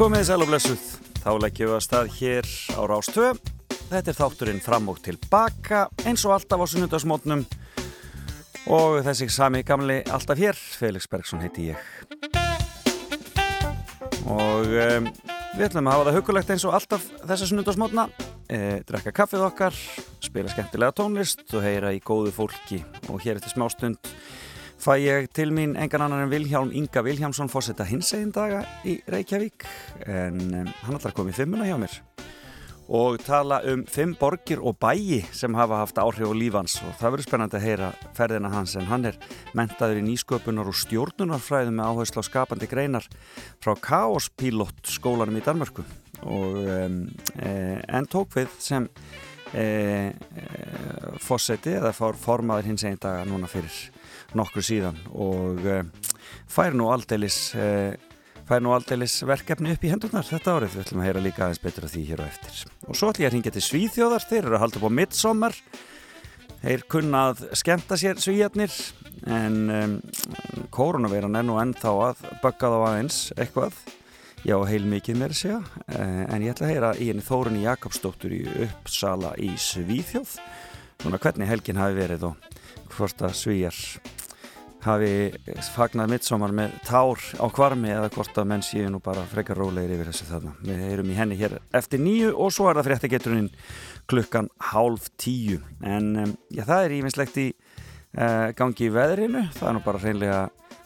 Komið sæl og blessuð, þá leggjum við að stað hér á Rástvö. Þetta er þátturinn fram og tilbaka eins og alltaf á sunnundasmótnum og þessi sami gamli alltaf hér, Felix Bergsson heiti ég. Og um, við ætlum að hafa það hugulegt eins og alltaf þessa sunnundasmótna, e, drekka kaffið okkar, spila skemmtilega tónlist og heyra í góðu fólki og hér eftir smástund fæ ég til mín engan annar en Vilhjálm Inga Vilhjálmsson fórsetta hins egin daga í Reykjavík en um, hann ætlar að koma í fimmuna hjá mér. Og tala um fimm borgir og bæi sem hafa haft áhrif á lífans og það verður spennandi að heyra ferðina hans en hann er mentaður í nýsköpunar og stjórnunarfræðum með áherslu á skapandi greinar frá Chaos Pilot skólanum í Danmarku og um, en tók við sem e, e, fórseti eða formaður hins egin daga núna fyrir nokkur síðan og uh, fær nú aldeilis uh, fær nú aldeilis verkefni upp í hendurnar þetta árið, við ætlum að heyra líka aðeins betur af því hér og eftir. Og svo ætlum ég að ringja til Svíþjóðar. Þeir eru að halda upp á midsommar þeir kunna að skemta sér svíjarnir en um, koronaveiran er nú ennþá að bögga þá aðeins eitthvað. Já, heil mikið mér að segja. Uh, en ég ætla að heyra í henni Þórunni Jakobsdóttur í Uppsala í Svíþjóð. Svona hvernig helgin hafi verið og hvort að svíjar hafi fagnað midsommar með tár á kvarmi eða hvort að menn séu nú bara frekar rólegir yfir þessu þarna. Við heyrum í henni hér eftir nýju og svo er það fréttageturinn klukkan hálf tíu. En um, já, það er íminnslegt í uh, gangi í veðrinu. Það er nú bara hreinlega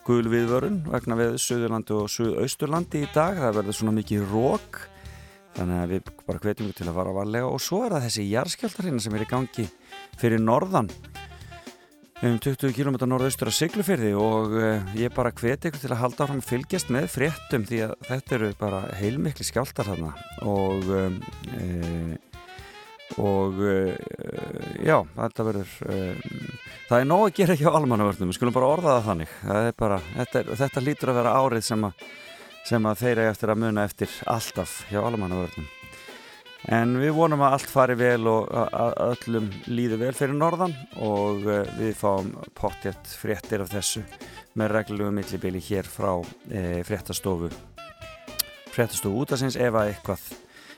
gul viðvörun vegna við Suðurlandi og Suðausturlandi í dag. Það verður svona mikið rók. Þannig að við bara hvetjum við til að fara varlega og svo er það þessi jarðskjáltarina sem er í gangi fyrir norðan um 20 km norðaustur að Siglufyrði og uh, ég bara hveti ykkur til að halda áfram fylgjast með fréttum því að þetta eru bara heilmikli skjáltar þarna og e, og e, já, þetta verður e, það er nóg að gera ekki á almannavörnum við skulum bara orða það þannig. Það bara, þetta, þetta lítur að vera árið sem að, sem að þeir eru eftir að muna eftir alltaf hjá almannavörnum En við vonum að allt fari vel og að öllum líður vel fyrir norðan og eh, við fáum pottjætt fréttir af þessu með reglulegu millibili hér frá e, fréttastofu fréttastofu út af sinns ef eitthvað,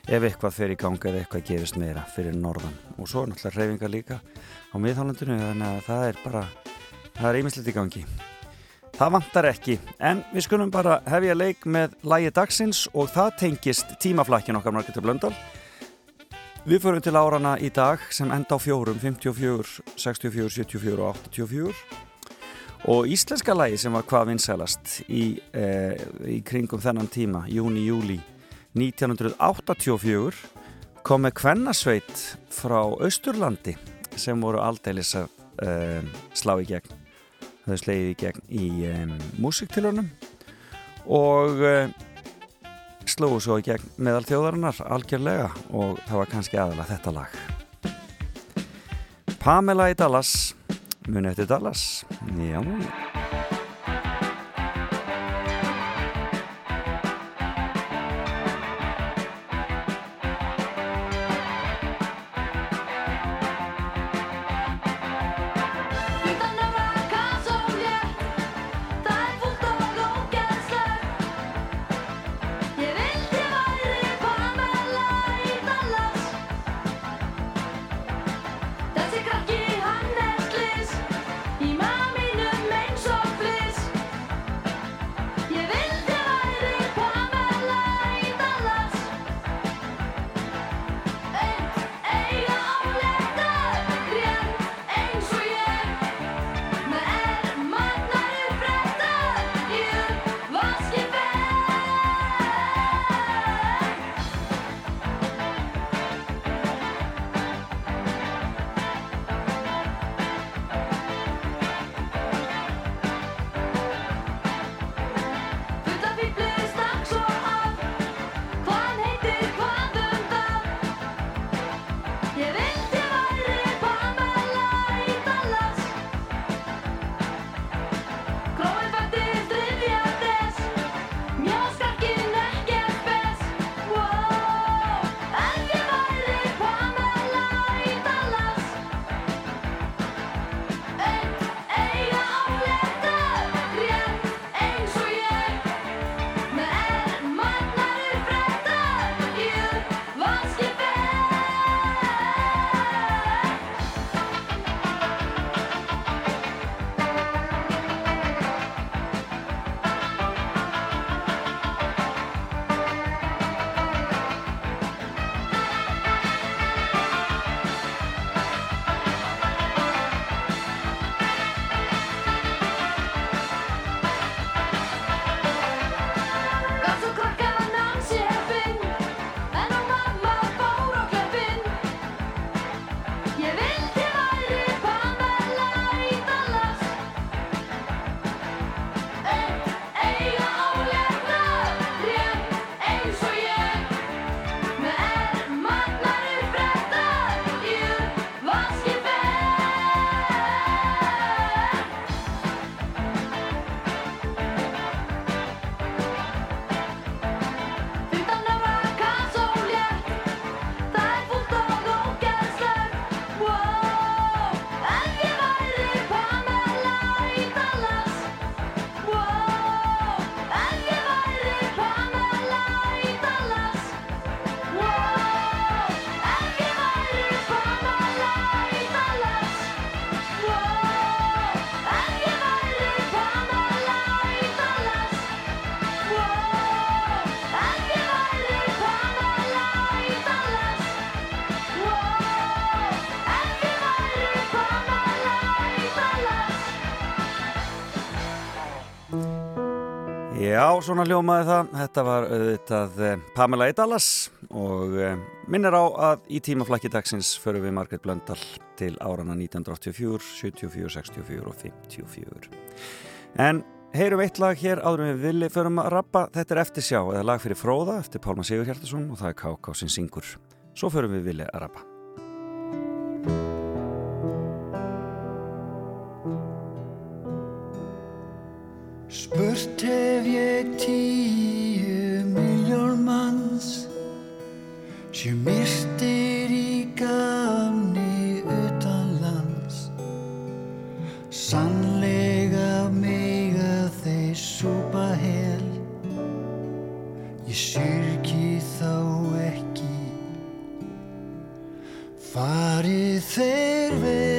ef eitthvað fer í ganga eða eitthvað gerist meira fyrir norðan. Og svo er náttúrulega reyfinga líka á miðhálandinu þannig að það er bara það er einmislegt í gangi. Það vantar ekki, en við skulum bara hefja leik með lægi dagsins og það tengist tímaflækkin okkar margir til Blöndal Við förum til árana í dag sem enda á fjórum, 54, 64, 74 og 84 og íslenska lægi sem var hvað vinsælast í, eh, í kringum þennan tíma, júni-júli 1984 kom með kvennasveit frá Östurlandi sem voru aldeilis að eh, slá í gegn, þau sleiði í gegn í eh, músiktilunum og slóðu svo í gegn meðal þjóðarinnar algjörlega og það var kannski aðalega þetta lag. Pamela í Dallas muni eftir Dallas. Já svona hljómaði það. Þetta var auðvitað eh, Pamela Eidalas og eh, minnir á að í tímaflakki dagsins förum við Margret Blöndal til árana 1984, 74, 64 og 54. En heyrum eitt lag hér áður við villi förum að rappa. Þetta er eftir sjá eða lag fyrir fróða eftir Pálma Sigur Hjartarsson og það er K.K. sem syngur. Svo förum við villi að rappa. Spurt hef ég tíu miljón manns sem myrtir í gamni utanlands Sannlega mega þeir súpa hel. Ég syrki þá ekki. Farið þeir vel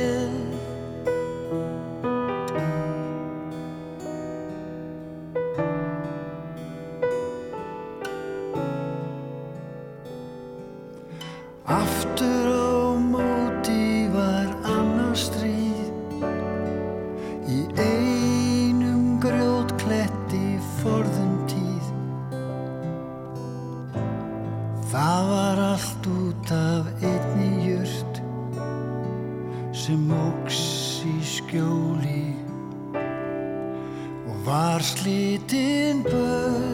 og var slitinn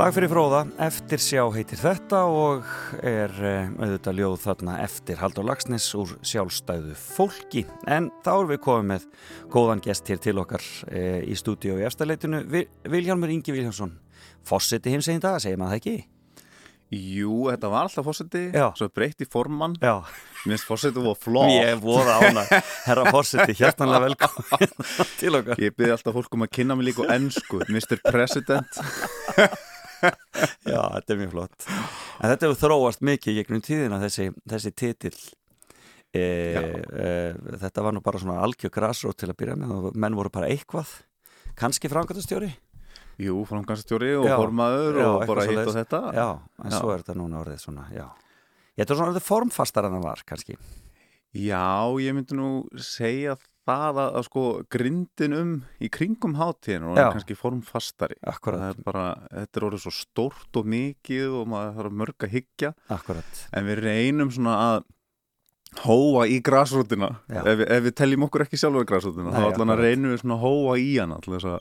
Lag fyrir fróða, eftir sjá heitir þetta og er eh, auðvitað ljóð þarna eftir Haldur Lagsnes úr sjálfstæðu fólki. En þá erum við komið með góðan gest hér til okkar e, í stúdíu í eftirleitinu. Viljálmur Ingi Viljánsson, fósiti hins einn dag, segir maður það ekki? Jú, þetta var alltaf fósiti, Já. svo breytti formann, Já, minnst fósiti var flott. ég voða ána, herra fósiti, hjertanlega velkomin til okkar. Ég byrði alltaf fólk um að kynna mig líka á ennsku, Mr. President. Já, þetta er mjög flott. En þetta hefur þróast mikið gegnum tíðina þessi, þessi titill. E, e, Þetta var nú bara svona algjör grasrót til að byrja með og menn voru bara eitthvað. Kannski framkvæmtastjóri Jú, framkvæmstjóri og Já. formaður Já, og bara hitt og þetta. Já, en Já. svo er þetta núna orðið svona Já, ég þetta er svona orðið formfastar en það var kannski. Já, ég myndi nú segja það að, að sko grindin um í kringum hátíðin og Já. kannski formfastari. Það er bara, þetta er orðið svo stórt og mikið og maður þarf mörg að hyggja Akkurat en við reynum svona að hóa í grasrótina Já. ef, við- ef við teljum okkur ekki sjálfur grasrótina Nei, þá allan að reynum við svona að hóa í hana til þess að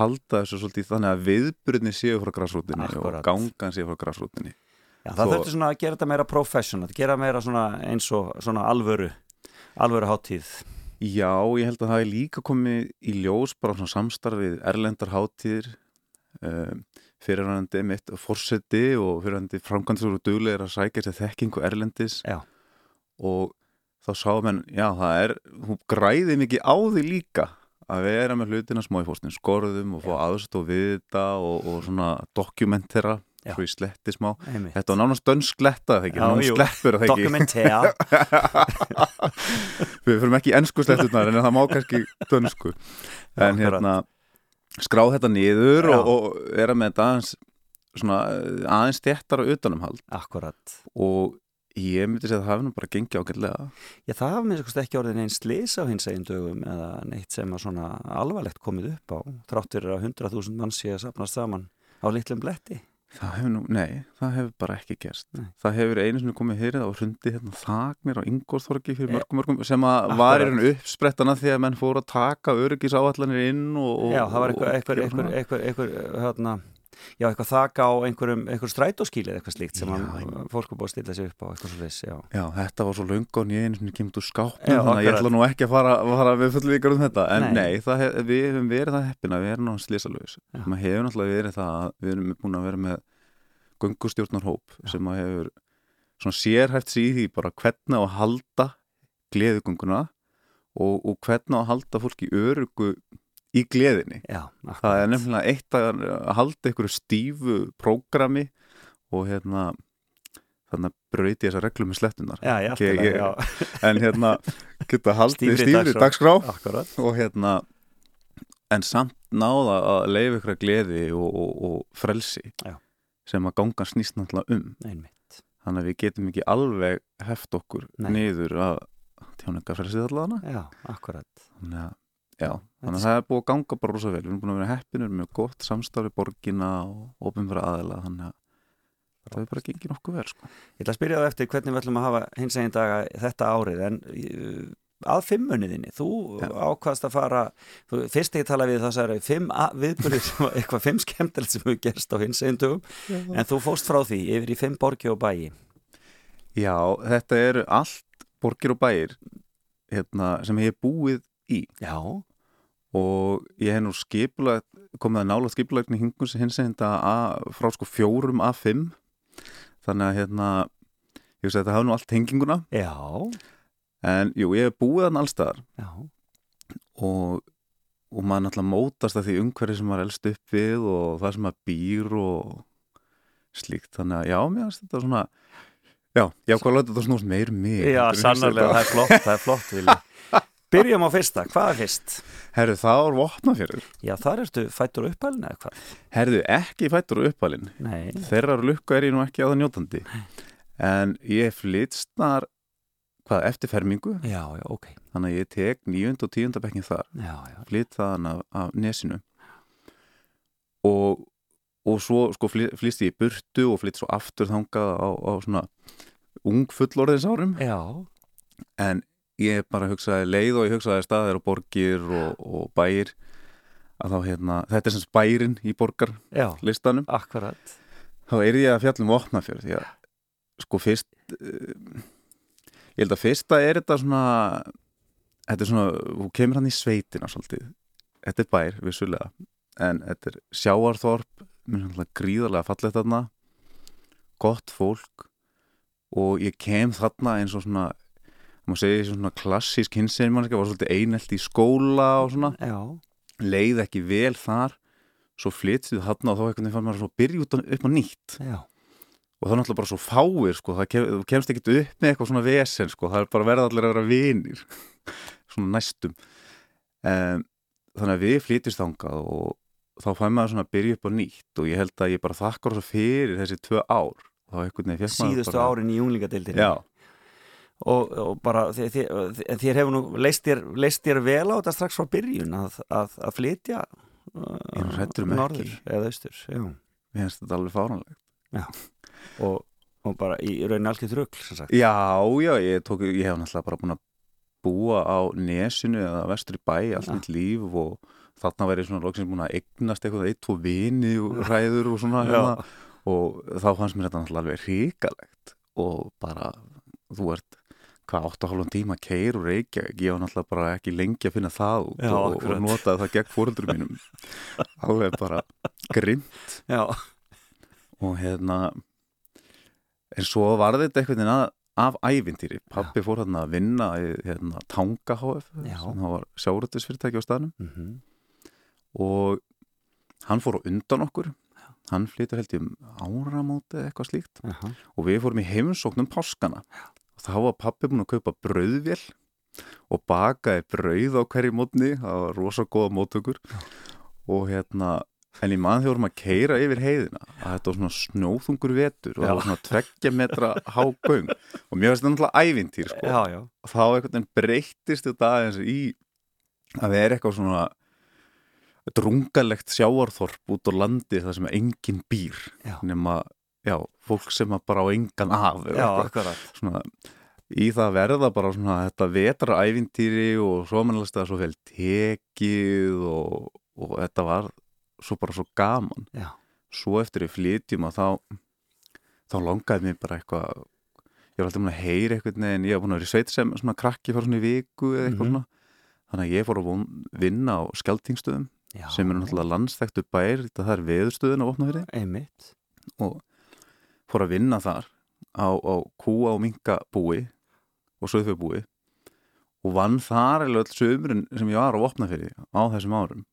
halda þessu svolítið þannig að viðbyrðni séu frá grasrótinni Akkurat. og gangan séu frá grasrótinni Já, það Svo- þurfti svona að gera þetta meira professional gera meira svona eins og svona alvöru alvöru hátíð Já, ég held að það er líka komið í ljós bara svona samstarfið erlendar hátíðir um, fyrirhandi mitt fórseti og fyrirhandi framkvæmstur og duglegir að sækja sér þekkingu erlendis. Já. og þá sá menn, já það er hún græði mikið á því líka að vera með hlutina smá í fórstin skorðum og fá aðstof við þetta og, og svona dokumentera Já. svo í sletti smá. Einmitt. Þetta var nánast Já, ekki? Dokumentea Við fyrir ekki ennsku sletturnar en það má kannski dönsku. En akkurat. hérna skrá þetta niður Já. og, og vera með þetta aðeins svona aðeins þéttara utanumhald. Akkurat. Og ég myndi segja að það hafi nú bara gengið ágætlega. Já, það hafa minnst ekki orðin einn slis á hins egin dögum eða neitt sem að svona alvarlegt komið upp á þráttur að 100.000 mann sé að sapnast saman á litlum bletti Það hefur nú, nei, það hefur bara ekki gerst Nei. Það hefur einu sinni komið hýrið og hrundi hérna þagnir á Ingolþorgi fyrir Ja. mörgum mörgum sem að var raun uppsprettana því að menn fóru að taka öryggisáallanir inn og, og Já, það var eitthvað, og eitthvað, gera eitthvað, svona. eitthvað, eitthvað hérna, já, eitthvað þaka á einhverjum, einhverjum strætóskíli eða eitthvað slíkt sem Já, ég- fólk er búið að stilla sig upp á eitthvað svo viss, já. Já, þetta var svo löngón ég einu sinni kemur úr skápnum þannig að ég ætla nú ekki að fara, fara við fullum vikar um þetta en Nei. nei, hef, við hefum verið það heppin að við erum náttúrulega slísalögis Já. maður hefur náttúrulega verið það að við erum búin að vera með göngustjórnarhóp sem að hefur svona sérhæft sig í því bara hvernig að halda gleðugönguna og, og hvernig að halda fólk í örugu í gleðinni Já, það er nefnilega eitt að að halda ykkur stífu prógrami og hérna þannig að brauti þessa reglum með slettunar Já, Ég- alltaf, ég- já, en hérna geta haldið Stífri dagskrá. akkurat. og hérna en samt náða að leifa ykkur gleði og, og, og frelsi Já. sem að ganga snýst náttúrulega um Einmitt. þannig að við getum ekki alveg heft okkur Nei. niður að tjáningarfrelsið allavega Já, akkurat. þannig að, já, þannig að það er búið að ganga bara rosa vel, við erum búin að vera heppinur með gott samstarfi borgina og ofinfæra aðila þannig að það er bara gengið nokkuð vel sko. Ég ætla að spyrja það eftir hvernig við ætlum að hafa hins egin daga þetta árið en uh, að fimmuniðinni, þú Já. ákvaðst að fara, þú, fyrst ekki tala við það sagði fimm viðburðir sem var eitthvað fimm skemmtilegt sem hefur gerst á hins egin dögum en þú fóst frá því yfir í fimm borgi og bæi. Já, þetta eru allt borgir og bæir hérna, sem ég hef búið í. Já, og ég hef nú skipulag komið að nála skipulagni hingus hins enda frá sko fjórum að fimm. Þannig að hérna ég veist að þetta hafa nú allt henginguna já, en jú, ég hef búið þann allstaðar já. Og, og maður náttúrulega mótast að því umhverfi sem maður elst upp við og það sem maður býr og slíkt, þannig að já, mér finnst þetta svona já, já, hvað láta þetta snúst meir um mig Já, sannarlega, það er flott, það er flott Vili. Byrjum á fyrsta, hvað er fyrst? Herru, það var vopnafjörður Já, þar ertu fættur uppælinn eða hvað? Herðu, ekki fættur uppalinn. Nei, Þeirrar lukku er ég nú ekki á það njótandi. En ég flytst þar Hvað, eftir fermingu? Já, já, ok. Þannig að ég tek níund og tíunda bekkin þar. Já, já, Flytt þaðan af, af nesinu. Og, og svo sko, flytst ég í burtu Og flytt svo aftur þangað á, á svona Ung fullorðins árum. Já, En ég bara hugsaði leið og ég hugsaði staðir og borgir og, og bæir. Að þá hérna, þetta er sem sagt bærin í borgarlistanum. Já, akkurat. Þá er ég að fjalla um Vopnafjörð því að sko fyrst uh, ég held að fyrsta er þetta svona þetta er svona, þú kemur hann í sveitina svolítið, þetta er bær vissulega, en þetta er sjáarþorp gríðarlega fallegt þarna. Gott fólk og ég kem þarna eins og svona má segja svona klassísk hinsegin mannska, var svolítið einelt í skóla og svona. Já, leið ekki vel þar. Svo flyttið þarna og þá einhvern veginn fann maður að byrja út upp á nýtt. Já, og það er náttúrulega bara svo fáir sko, það kemst ekkert upp með eitthvað svona vesen sko, það er bara verða allir að vera vinir. Svona næstum. Um, þannig að við flytist þangað og þá fæ maður svona að byrja upp á nýtt og ég held að ég bara þakkar svo fyrir þessi tvö ár. Maður síðustu bara, árin í junglingadeildinni já, og, og bara þér, þér, þér- hefur nú leist þér, leist þér vel á þetta strax frá byrjun að, að, að flytja hræddur um norður eða austur. Mér finnst þetta alveg fáranlegt og, og bara í raunin algjör drugl sem sagt. Já, já, ég, tók, ég hef náttúrulega bara búin að búa á nesinu eða vestur í bæ allt mitt líf og þarna væri svona loksins búin að eignast eitthvað eitt, tvo vini og ræður og svona hérna. og þá fannst mér þetta náttúrulega alveg ríkalegt og bara, þú ert hvað, 8,5 tíma keir og reykja ég var náttúrulega bara ekki lengi að finna það út Já, og, og notaði það gegn fóreldur mínum. Alveg bara grimm já, og hérna en svo var þetta veginn að, af ævintýri. Pappi fór hérna að vinna í hérna, Tanga HF Já. sem það var sjárutisfyrirtæki á staðnum. Mm og hann fór á undan okkur. Hann flytur held ég um áramóti eitthvað slíkt. Aha. og við fórum í heimsóknum páskana og þá var pappi búin að kaupa brauðvél og bakaði brauð á hverju mótni. Það var rosa góða móttökur. Og hérna en ég mann þegar vorum að keira yfir heiðina að þetta var svona snjóþungur vetur og Já. það var svona tveggja metra hágöng og mér finnst þetta náttúrulega ævintýr sko. já, já, og þá einhvern veginn breyttist þetta aðeins í að er eitthvað svona drungalegt sjáarþorp út á landi það sem enginn býr nema, já, fólk sem að bara á engan af já, eitthvað. svona, í það verða bara svona þetta vetra ævintýri og svo mannlega það svo vel tekið og, og þetta var svo bara svo gaman. Já, svo eftir við flytjum að þá þá langaði mér bara eitthvað ég var alltaf búin að heyra eitthvað en ég var búin að vera í sveit sem svona krakki fara svona í viku eða eitthvað Mhm. svona. Þannig að ég fór að vinna á skjaldtingstöðum já sem eru náttúrulega landsþektur bær það er veðurstöðun á einmitt. Og fór að vinna þar á, á kúa og minka búi og söðfjörbúi og vann þar eða öll sömurinn sem ég var á Vopnafyrði á þessum árum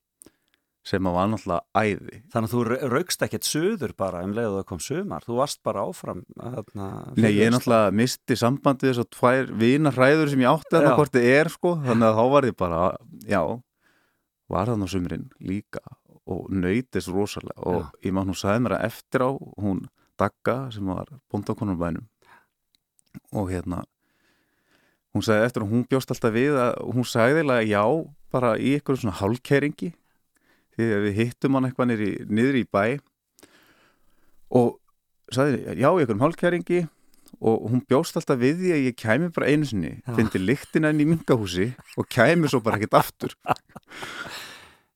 sem að var náttúrulega æði. Þannig að þú ra- raukst ekkert söður bara um leið og það kom sömar, þú varst bara áfram þarna, Nei, ég náttúrulega misti sambandi þess að tvær vinarræður sem ég átti þarna Já. hvort þið er sko, þannig að þá var ég bara já, var þarna á sumrin líka og nöytis rosalega. Og ég maður hún sagði mér að eftir á hún Dagga sem var bóndakonum bænum og hérna hún sagði eftir að hún bjóst alltaf við að hún sagði eiginlega já bara í ykkur svona hálkeringi því að við hittum hann eitthvað niður í, bæ. Og sagði já í ykkur hálkeringi og hún bjóst alltaf við því að ég kæmi bara einu sinni, fyndi lyktina inn í minkahúsi og kæmi svo bara ekkert aftur.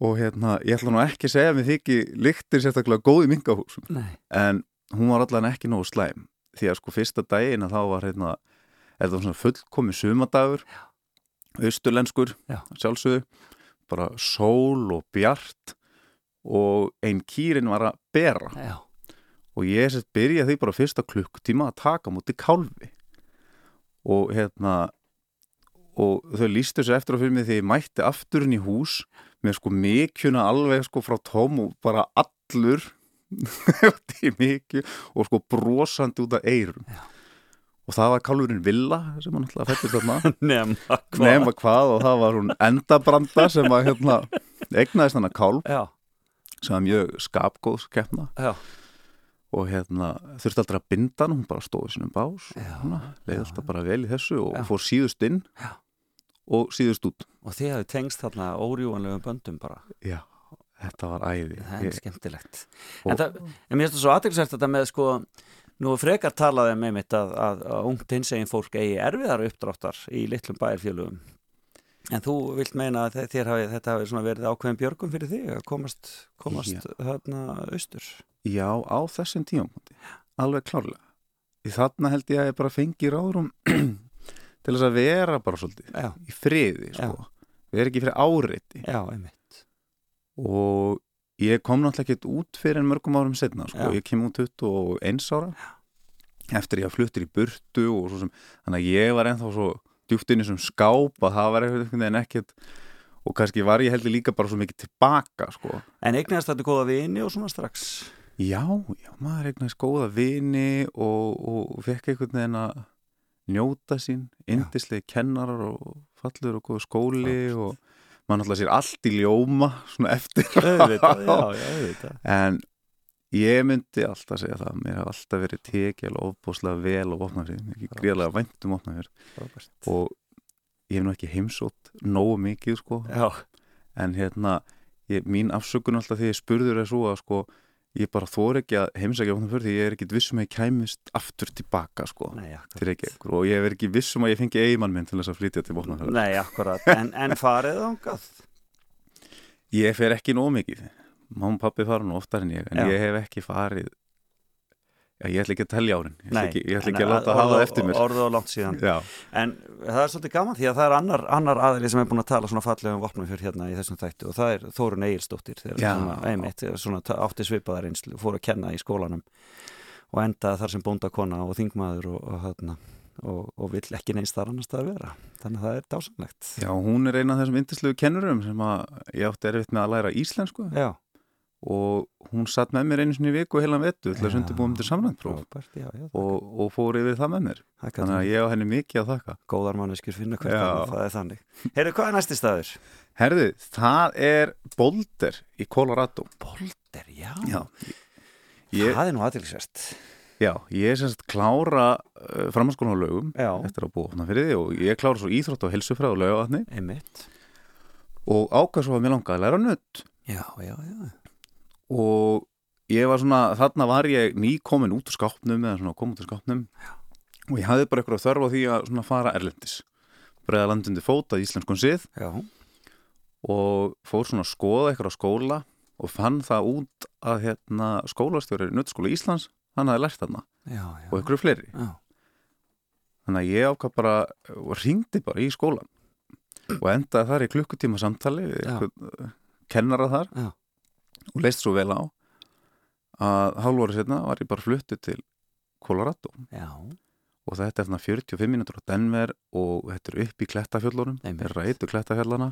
Og hérna ég ætla nú ekki að segja að mér þykki lyktir sérstaklega góð í minkahúsum. Nei, en hún var allan ekki nógu slæm. Því að sko fyrsta daginn að þá var hérna þetta var svona fullkomi sumadagur austurlenskur Já. sjálfsögðu, bara sól og bjart og ein kýrin var að bera. Já, og ég sett byrja því bara fyrsta klukktíma að taka múti kálfi. Og hérna og þau lístu sér eftir á fyrir mig því ég mætti afturinn í hús með sko mikjuna alveg sko frá tóm og bara allur og sko brosandi út af eyrum. Já. og það var kálfurinn Villa sem hann alltaf fættist þarna. Nema hvað. Nema hvað og það var hún endabranda sem að hérna egnaðist hann að kálf. Já, sem var mjög skapgóðs keppna já, og hérna þurfti aldrei að binda hann, hún bara stóði sinum bás. Já, leið já. alltaf bara vel í þessu og Já. fór síðust inn Já. og síðust út. Og þið hafið tengst þarna órjúanlegum böndum bara. Já, þetta var æði. Það er skemmtilegt. En, það, en mér finnst það svo aðeinsvært þetta með sko nú frekar talaði með mitt að, að, að ungt hinsegin fólk eigi erfiðar uppdráttar í litlum bæjarfjölugum en þú vilt meina að hafi, þetta hafi verið ákveðin björgum fyrir þig að komast, komast þarna austur? Já, á þessum tímapunkti. Alveg klárlega. Því þarna held ég að ég bara fengi ráðrum til þess að vera bara svolítið já, í friði sko. vera ekki fyrir áreiti. Já, einmitt og ég kom náttúrulega ekkert út fyrir en mörgum árum setna sko. Já. ég kem út 21 ára eftir ég fluttir í burtu sem, þannig að ég var ennþá svo djúpt inn í sem skáp að það var einhvern veginn ekkert og kannski var ég heldur líka bara svo mikið tilbaka sko. en eignast þetta góða vini og svona strax Já, já, maður eignast góða vini og, og fekk einhvern veginn að njóta sín, indislegi kennarar og fallur og góðu skóli og maður náttúrulega sér allt í ljóma svona eftir. Auðvitað, já, já, auðvitað en ég myndi alltaf segja það mér hef alltaf verið tekið alveg ofbúslega vel mér er ekki greiðlega vænt um vopnafrið Frábært. og ég hef nú ekki heimsótt nógu mikið sko. Já, en hérna, ég, mín afsökun alltaf því ég spurður er svo að sko ég bara þór ekki að heimsækja vopnum fyrir því ég er ekki vissum að ég kæmist aftur tilbaka sko nei, og ég er ekki vissum að ég fengi eigimann minn til þess að flytja til vopnum fyrir Nei, akkurat, en, en farið ángað ég fer ekki nóg mikið. Mamma og pappi fara nú oftar en ég en Já. ég hef ekki farið já, ég ætla ekki að telja árin ég ætla ekki, ég ætla ekki að láta hafa það eftir mér. Orðið á langt síðan. Já, En það er svolítið gaman því að það er annar, annar aðri sem er búin að tala svona fallega um vopnum fyrir hérna í þessum þættu og það er Þórun Egilsdóttir þegar svona, einmitt, svona átti svipaðar einslu, fór að kenna í skólanum og endaði þar sem bóndakona og þingmaður og, og, hérna, og, og vill ekki neins þar annars það að vera. Þannig að það er dásamlegt. Já, hún er eina af þessum indislegu kennurum sem að ég átti erfitt með að læra íslensku. Já, og hún satt með mér einu sinni í viku heilan vetu til að Já. undirbúum til samræntpróf frábært, já, já, og, og fór yfir það með mér. Það þannig að ég á henni mikið að þakka. Góðar manneskjur finna hvert annað, það er þannig. Heyrðu, hvað er næsti staður? Herðu, það er Boulder í Colorado. Bolder, já, Já. Ég, það er nú aðtilsvæst já, ég er semst klára uh, framhanskólan á lögum Já, eftir að búa hana fyrir því og ég klára svo íþrótt og helsufræð og lögavatni. Og ákvað svo að mér langaði að læra nutt Já, já, já og ég var svona, þarna var ég nýkomin út úr skápnum eða svona kom út úr skápnum. Og ég hafði bara eitthvað þörf á því að svona fara erlendis. Breiða landundi fóta í íslenskun sið. Já, og fór svona að skoða eitthvað á skóla og fann það út að hérna, skólastjóri nuttskóla Íslands hann hafði lært þarna. Já, já. Og ykkur fleiri. Já, þannig að ég ákvað bara og ringdi bara í skólan og endaði þar í klukkutíma samtali Já. einhvern kennara þar. Já. Og leist svo vel á að hálfóri setna var ég bara fluttu til Colorado. Já, og þetta er þarna 45 mínútur á Denver og þetta er upp í klettafjöllunum Einmitt. er rætu klettafjöllana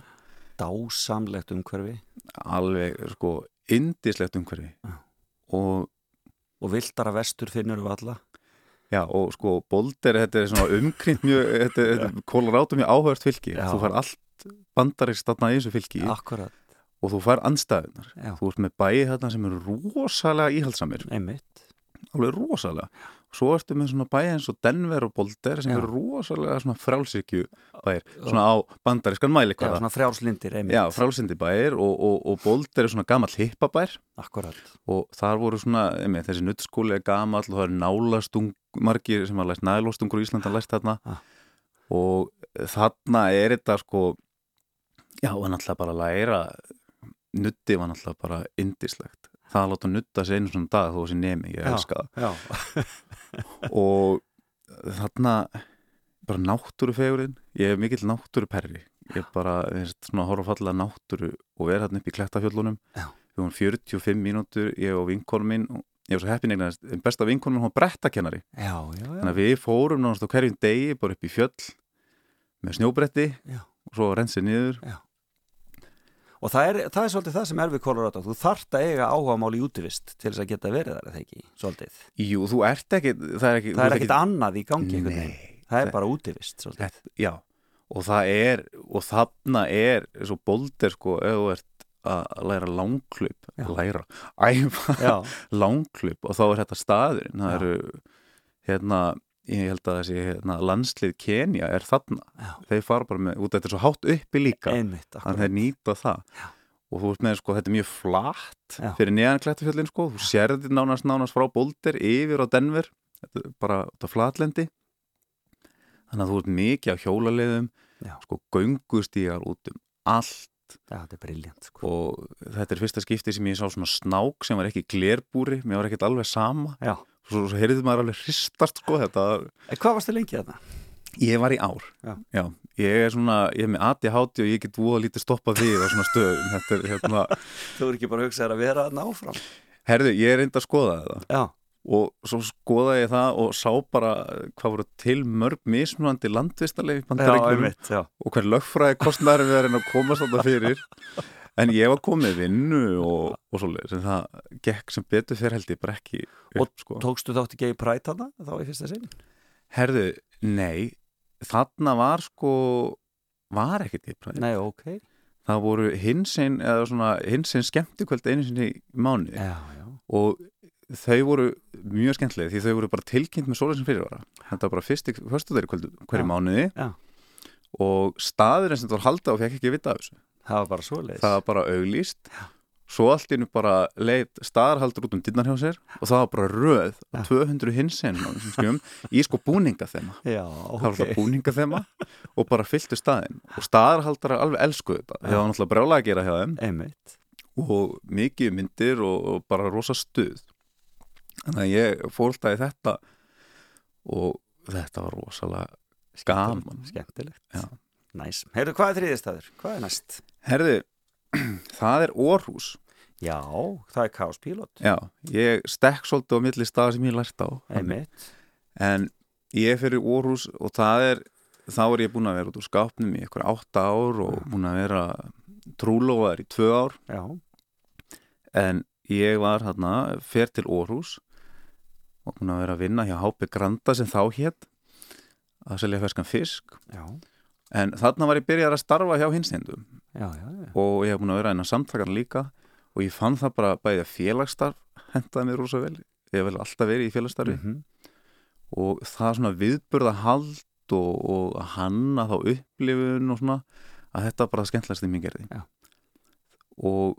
dásamlegt umhverfi. Alveg sko indislegt umhverfi. Já. og og viltara vestur finnur við alla Já, og sko, Boulder, þetta er svona umkrynd mjög, þetta, er Colorado mjög áhört fylki, Já. þú fær allt bandarist þarna í þessu fylki. Akkurat, og þú fær andstæðunar, já, þú ert með bæi þarna sem eru rosalega íhaldsamir, einmitt. Alveg rosalega. Svo ertu með svona bæi eins og Denver og Boulder sem Já. eru rosalega svona frálsykju bæir, svona á bandariskan mæli Já, svona frjálslindir, Já, frálsindi bæir og, og, og Boulder er svona gamall hippabær. Akkurat, og þar voru svona, einmitt, þessi nuttskóli er gamall og það er nálastung margir sem hafa læst nælostungur í Íslanda læst þarna. Ah. og þarna er þetta sko já, og náttúrulega bara að læra nutti var náttúrulega bara indislegt það að láta nutta sig einu svona dag þó þessi nemi, ég Já. elska já, það og þarna bara náttúrufegurinn ég er mikill náttúruperri ég er bara, veist, svona að horfa á fallega náttúru og vera þarna upp í klettafjöllunum Já. við vorum 45 mínútur, ég og vinkonum minn ég var svo heppin eignast, besta vinkonum hún var brettakennari, já, já, já. þannig að við fórum náttúrulega hverjum degi bara upp í fjöll með snjóbretti Já. og svo rensið niður Og það er, það er svolítið það sem er við Colorado. Þú þarft að eiga áhugamál í útivist til þess að geta verið þar, eða ekki, svolítið? Jú, þú ert ekki, það er ekki Það þú er ert ekkit annað í gangi Nei, Það er það- bara útivist, svolítið. Já, og það er og þarna er svo boldir sko, ef þú ert að læra langklaup, Já. læra æfa Já, langklaup og þá er þetta staðurinn. Það Já. eru hérna, ég held að þessi hérna, landslið Kenya er þarna. Já, þeir fara bara með, út þetta er svo hátt uppi líka. Einmitt þannig að þeir nýta það. Já. og þú ert með sko, þetta er mjög flatt Já. fyrir neðan klættufjöllin sko, þú sérðir nánast nánast frá Boulder yfir á Denver. Þetta er bara út af flatlendi. Þannig að þú ert mikið á hjólaleiðum Já. sko göngustígar út um allt. Já, þetta er briljant sko. og þetta er fyrsta skipti sem ég sá svona snák sem var ekki glerbúri, mér var ekkert alveg sama. Já, svo, svo heyrði maður alveg hristast sko þetta, en hvað varstu lengi þarna? ég var í ár. Já. ég er svona, ég er með ADHD og ég get voða lítið stoppað við á svona stöðum. Þetta er hérna, Þú er ekki bara að hugsa þér að vera þarna áfram? Herðu, ég er reynd að skoða þetta. Já, og svo skoðaði ég það og sá bara hvað voru til mörg mismunandi landvistarleif já, já. og hver lögfræði kostnæri við reyna að komast þetta fyrir en ég var komið vinnu og, og svoleiðis en það gekk sem betur fyrir held ég bara ekki upp, sko. Tókstu þátt ekki í præt þarna þá í fyrsta sinn? Herðu, nei þarna var sko var ekkert í præði Nei, ok. Það voru hinsinn hinsinn skemmtikvöld einu sinni í mánuði. Já, já. Og þau voru mjög skemmtilega því þau voru bara tilkynnt með sólæsinn fyrirvara. Þetta var bara fyrstu þeirri hverju mánuði. Já. og staðurinn sem það var halda og fekk ekki að vita af þessu Það var bara svoleiðis. Það var bara auglýst. Svo allt innu bara leitt staðarhaldur út um dynnar hjá sér og það var bara röð Já. 200 hinsinn í sko búninga þeim Já, það var alltaf búninga þeim og bara fylltu staðinn. Og staðarhaldar alveg elskuðu þetta. Það var náttúrulega brjálega að gera hjá þeim. Einmitt. Og mikið myndir og, og bara rosa stuð. Þannig að ég fór alltaf í þetta og þetta var rosalega gaman. Skemmtilegt. Já. Næs Heyrðu, hvað er þriðistæður? Hvað er næst? Herði, það er Orhús Já, það er Chaos Pilot. Já, ég stekk svolítið á milli staða sem ég lært á. Einmitt. En ég fyrir Orhús og það er þá er ég búin að vera út úr skápnum í eitthvað átta ár og búin að vera trúlóðar í tvö ár. Já, en ég var hérna fer til Orhús og búin að vera að vinna hjá HP Granda sem þá hétt að selja ferskan fisk. Já, en þarna var ég byrjar að starfa hjá hinstendum já, já, já. og ég hef búin að vera innan samtakana líka og ég fann það bara bæði að félagsstarf hendaði mér rosa vel ég hef vel alltaf verið í félagsstarfi Mhm. og það svona viðburða hald og, og hanna þá upplifun og svona að þetta bara það skemmtilegast í mér gerði Já. og,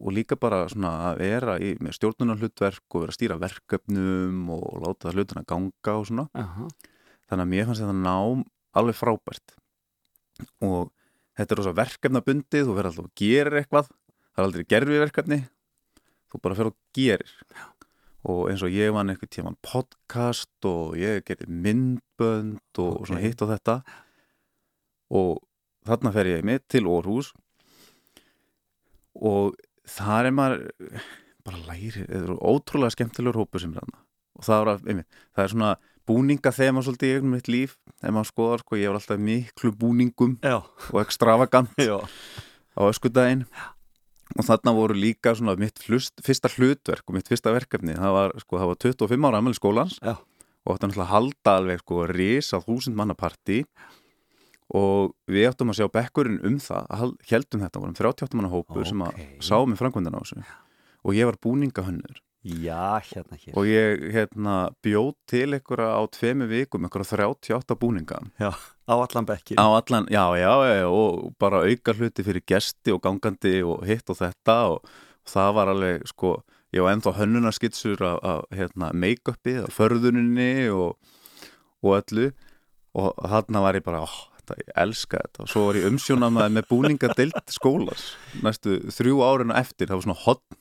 og líka bara svona að vera í, með stjórnunarhlutverk og vera að stýra verkefnum og láta hlutina ganga og svona Aha. þannig að mér fannst þetta nám alveg frábært og þetta er rosa verkefnabundið þú verður alltaf að gera eitthvað. Það er aldrei gerfi verkefni þú bara fer og gerir. Og eins og ég vann eitthvað tíman podcast og ég geti myndbönd og Ok. svona hitt og þetta. Og þarna fer ég með til Orhús og þar er maður bara læri, þetta er ótrúlega skemmtilegur hópur sem er þarna. Og það er, einmitt, það er svona búninga þema svolítið í eignum mitt líf þegar maður skoðar, sko, ég var alltaf í miklu búningum Já, og extravagant á öskudaginn. Og þarna voru líka svona mitt flust, fyrsta hlutverk og mitt fyrsta verkefni það var, sko, það var 25 ára ammæli skólans Já. og þetta náttúrulega halda alveg sko risa þúsund manna partí. Og við áttum að sjá bekkurinn um það, heldum þetta vorum 38 manna hópur sem að Ókei. sá með framkvæmdina á þessu. Og ég var búningahönnur já, hérna hér. Og ég hérna bjóð til einhverja á tvemi vikum, einhverja 38 búninga. Já, á allan bekkin á allan, já, já, já, og bara auka hluti fyrir gesti og gangandi og hitt og þetta og, og það var alveg, sko, ég var ennþá hönnunarskitsur af, af hérna, make-upi af förðuninni og, og öllu. Og þarna var ég bara, ó, þetta, ég elska þetta. Og svo var ég umsjónamaði með búningadeild skólas næstu þrjú árin og eftir, það var svona hotn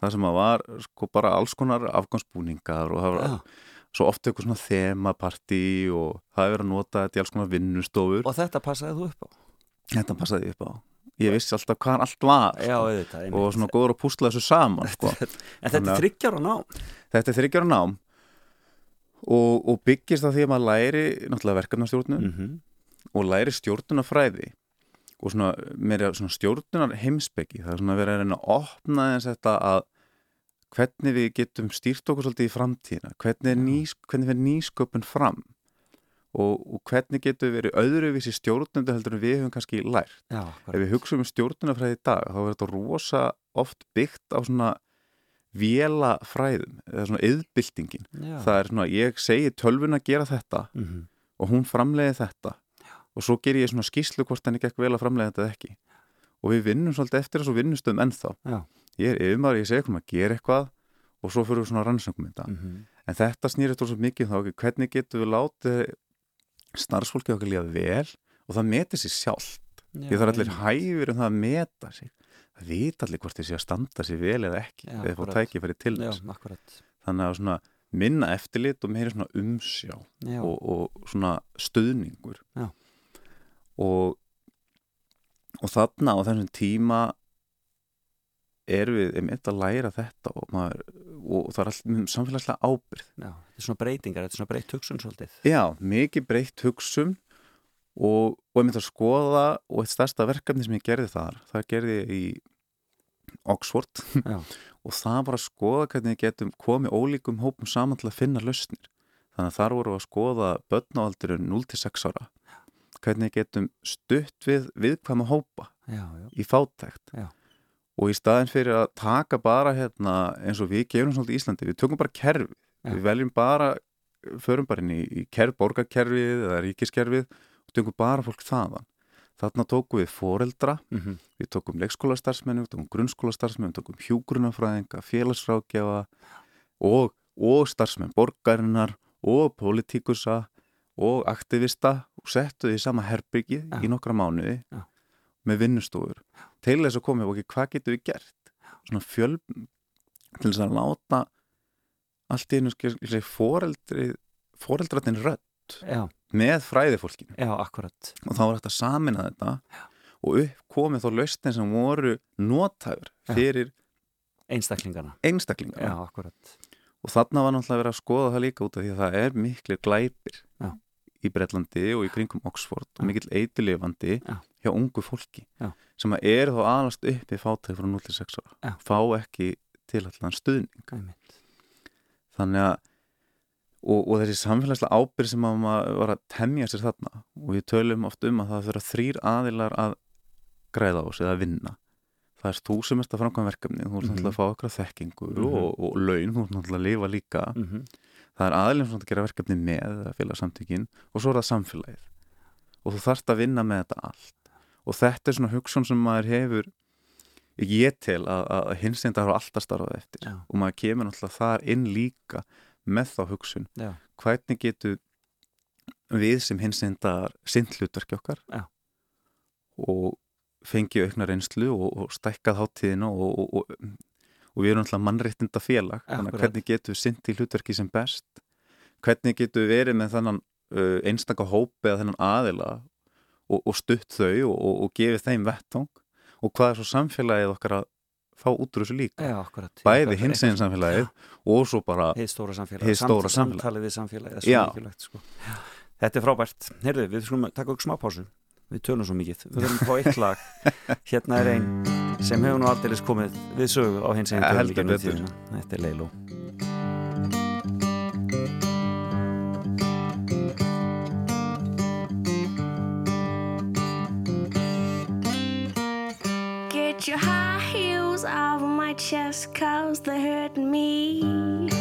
það sem að var sko bara alls konar afgangsbúningar og það var Já. svo oft eitthvað svona þemapartí og það er að nota þetta í alls konar vinnustofur Og þetta passaði þú upp á þetta passaði upp á ég vissi alltaf hvað allt var Já, sko, og svona góður að púsla þessu saman sko. En þetta er þryggjar á ná þetta er þryggjára nám og, og byggist það því að maður læri náttúrulega verkefnastjórnun mm -hmm. og læri stjórnunarfræði og svona, meira svona stjórnunar heimsbyggi það er svona verið að reyna að opna þess þetta að hvernig við getum stýrt okkur svolítið í framtíðina hvernig, er nýs, hvernig verður nýsköpun fram? Og, og hvernig getum við verið öðruvísi stjórnundu heldur en við höfum kannski lært? Já, ef við hugsaum um stjórnunarfræði í dag þá er þetta rosa oft byggt á svona vélafræðum eða svona yðbyltingin já. það er svona, ég segi tölvun að gera þetta mm -hmm. og hún framleiði þetta og svo ger ég svona skýslu hvort henni gekk vel að framleiða þetta ekki. Og við vinnum svolítið eftir þessu vinnustöðum ennþá. Já. ég er yfirmaður, ég segi hvernig að gera eitthvað og svo fyrir við svona rannsöngum þetta. Mhm. en þetta snýrist svo mikið um þá ekki hvernig getum við látið starfsfólkið okkar líða vel og það meti sér sjálft? Því það er allir hæfur um það að meta sig. Það vita allir hvort þeir sé að standa sig vel eða ekki Já, eða akkurat. tækifæri til þess. þannig að svona minna eftirlit og meira svona umsjá Já, og, og svona stuðningur. Já. Og og þarna á þessum tíma erum við einmitt að læra þetta og, maður, og það er alltaf samfélagslega ábyrð já, þetta er svona breytingar, þetta er svona breytt hugsun svolítið. Já, mikið breytt hugsun og, og myndi að skoða og eitt stærsta verkefni sem ég gerði þar það gerði ég í Oxford. Já. og það var að skoða hvernig við getum komið ólíkum hópum saman til að finna lausnir. Þannig að þar voru að skoða börnáaldurinn 0-6 ára hvernig getum stutt við viðkvæma hópa já, já, í fátækt. Já. og í staðin fyrir að taka bara hérna, eins og við gerum svolítið í Íslandi við tökum bara kerfi, við veljum bara förum bara inn í, í kerf, borgarkerfið eða ríkiskerfið og tökum bara fólk þaðan. Þarna tókum við foreldra mhm, við tókum leikskólastarfsmennu, við tókum grunnskólastarfsmennu, við tókum hjúgrunafræðinga, félagsrákjafa og, og starfsmenn borgarinnar og politíkusa og aktivista og settu því sama herbyggi Já. í nokkra mánuði Já. með vinnustofur til þess að komið og hvað getum við gert? Svona fjöl til þess að láta allt í skil foreldri foreldratin já, með fræðifólkinu. Og þá var þetta að samina þetta og upp komið þó lausnin sem voru nótæfur fyrir einstaklingarna, einstaklingar já, akkurat. Og þarna var náttúrulega verið að skoða það líka út af því að það er miklu glæpir. Já. Í Bretlandi og í kringum Oxford og mikill eitilifandi Já. hjá ungu fólki Já. sem að eru þá aðlast upp í fátæk frá 0-6 Já. ára fá ekki til allan stuðning þannig að og, og þessi samfélagslega ábyrð sem að maður var að temja sér þarna og við tölum oft um að það þurfa þrýr aðilar að græða á sig eða vinna það er þú sem ert að framkvæm verkefni þú Mhm. náttúrulega að fá okkur þekkingu Mhm. og, og laun, þú ert náttúrulega að lifa líka Mhm. Það er aðilin sem að gera verkefni með eða félagsamtökin og svo er það samfélagið og þú þarft að vinna með þetta allt og þetta er svona hugsun sem maður hefur ég tel að, að hins einn hafa alltaf starfað eftir Já. og maður kemur náttúrulega þar inn líka með þá hugsun Já. hvernig getur við sem hins einn sint hlutverki okkar Já. og fengi aukna reynslu og, og stækkað háttíðina og, og, og, og við erum náttúrulega mannréttinda félag þannig að hvernig getur við sint í hlutverki sem best? Hvernig getur við verið með þannan uh, einstaka hópi eða þennan aðila og, og stutt þau og, og, og gefið þeim vettvang? Og hvað er svo samfélagið okkar að fá út úr þessu líka? Já, akkurat. Bæði hins einn samfélagið og svo bara Hið stóra samfélag, Hið stóra Samt, samfélag. samtalið við samfélag það er Já. svo mikilvægt sko. Þetta er frábært, heyrðu, við skulum taka okkur smá pásu. Við tölum svo mikið, við verðum að fá eitt lag. Hérna er einn sem hefur nú aldeilis komið við sögu á hins einn Ja, dögum. Þetta er Leilo Get your high heels off my chest, cause they're hurting me.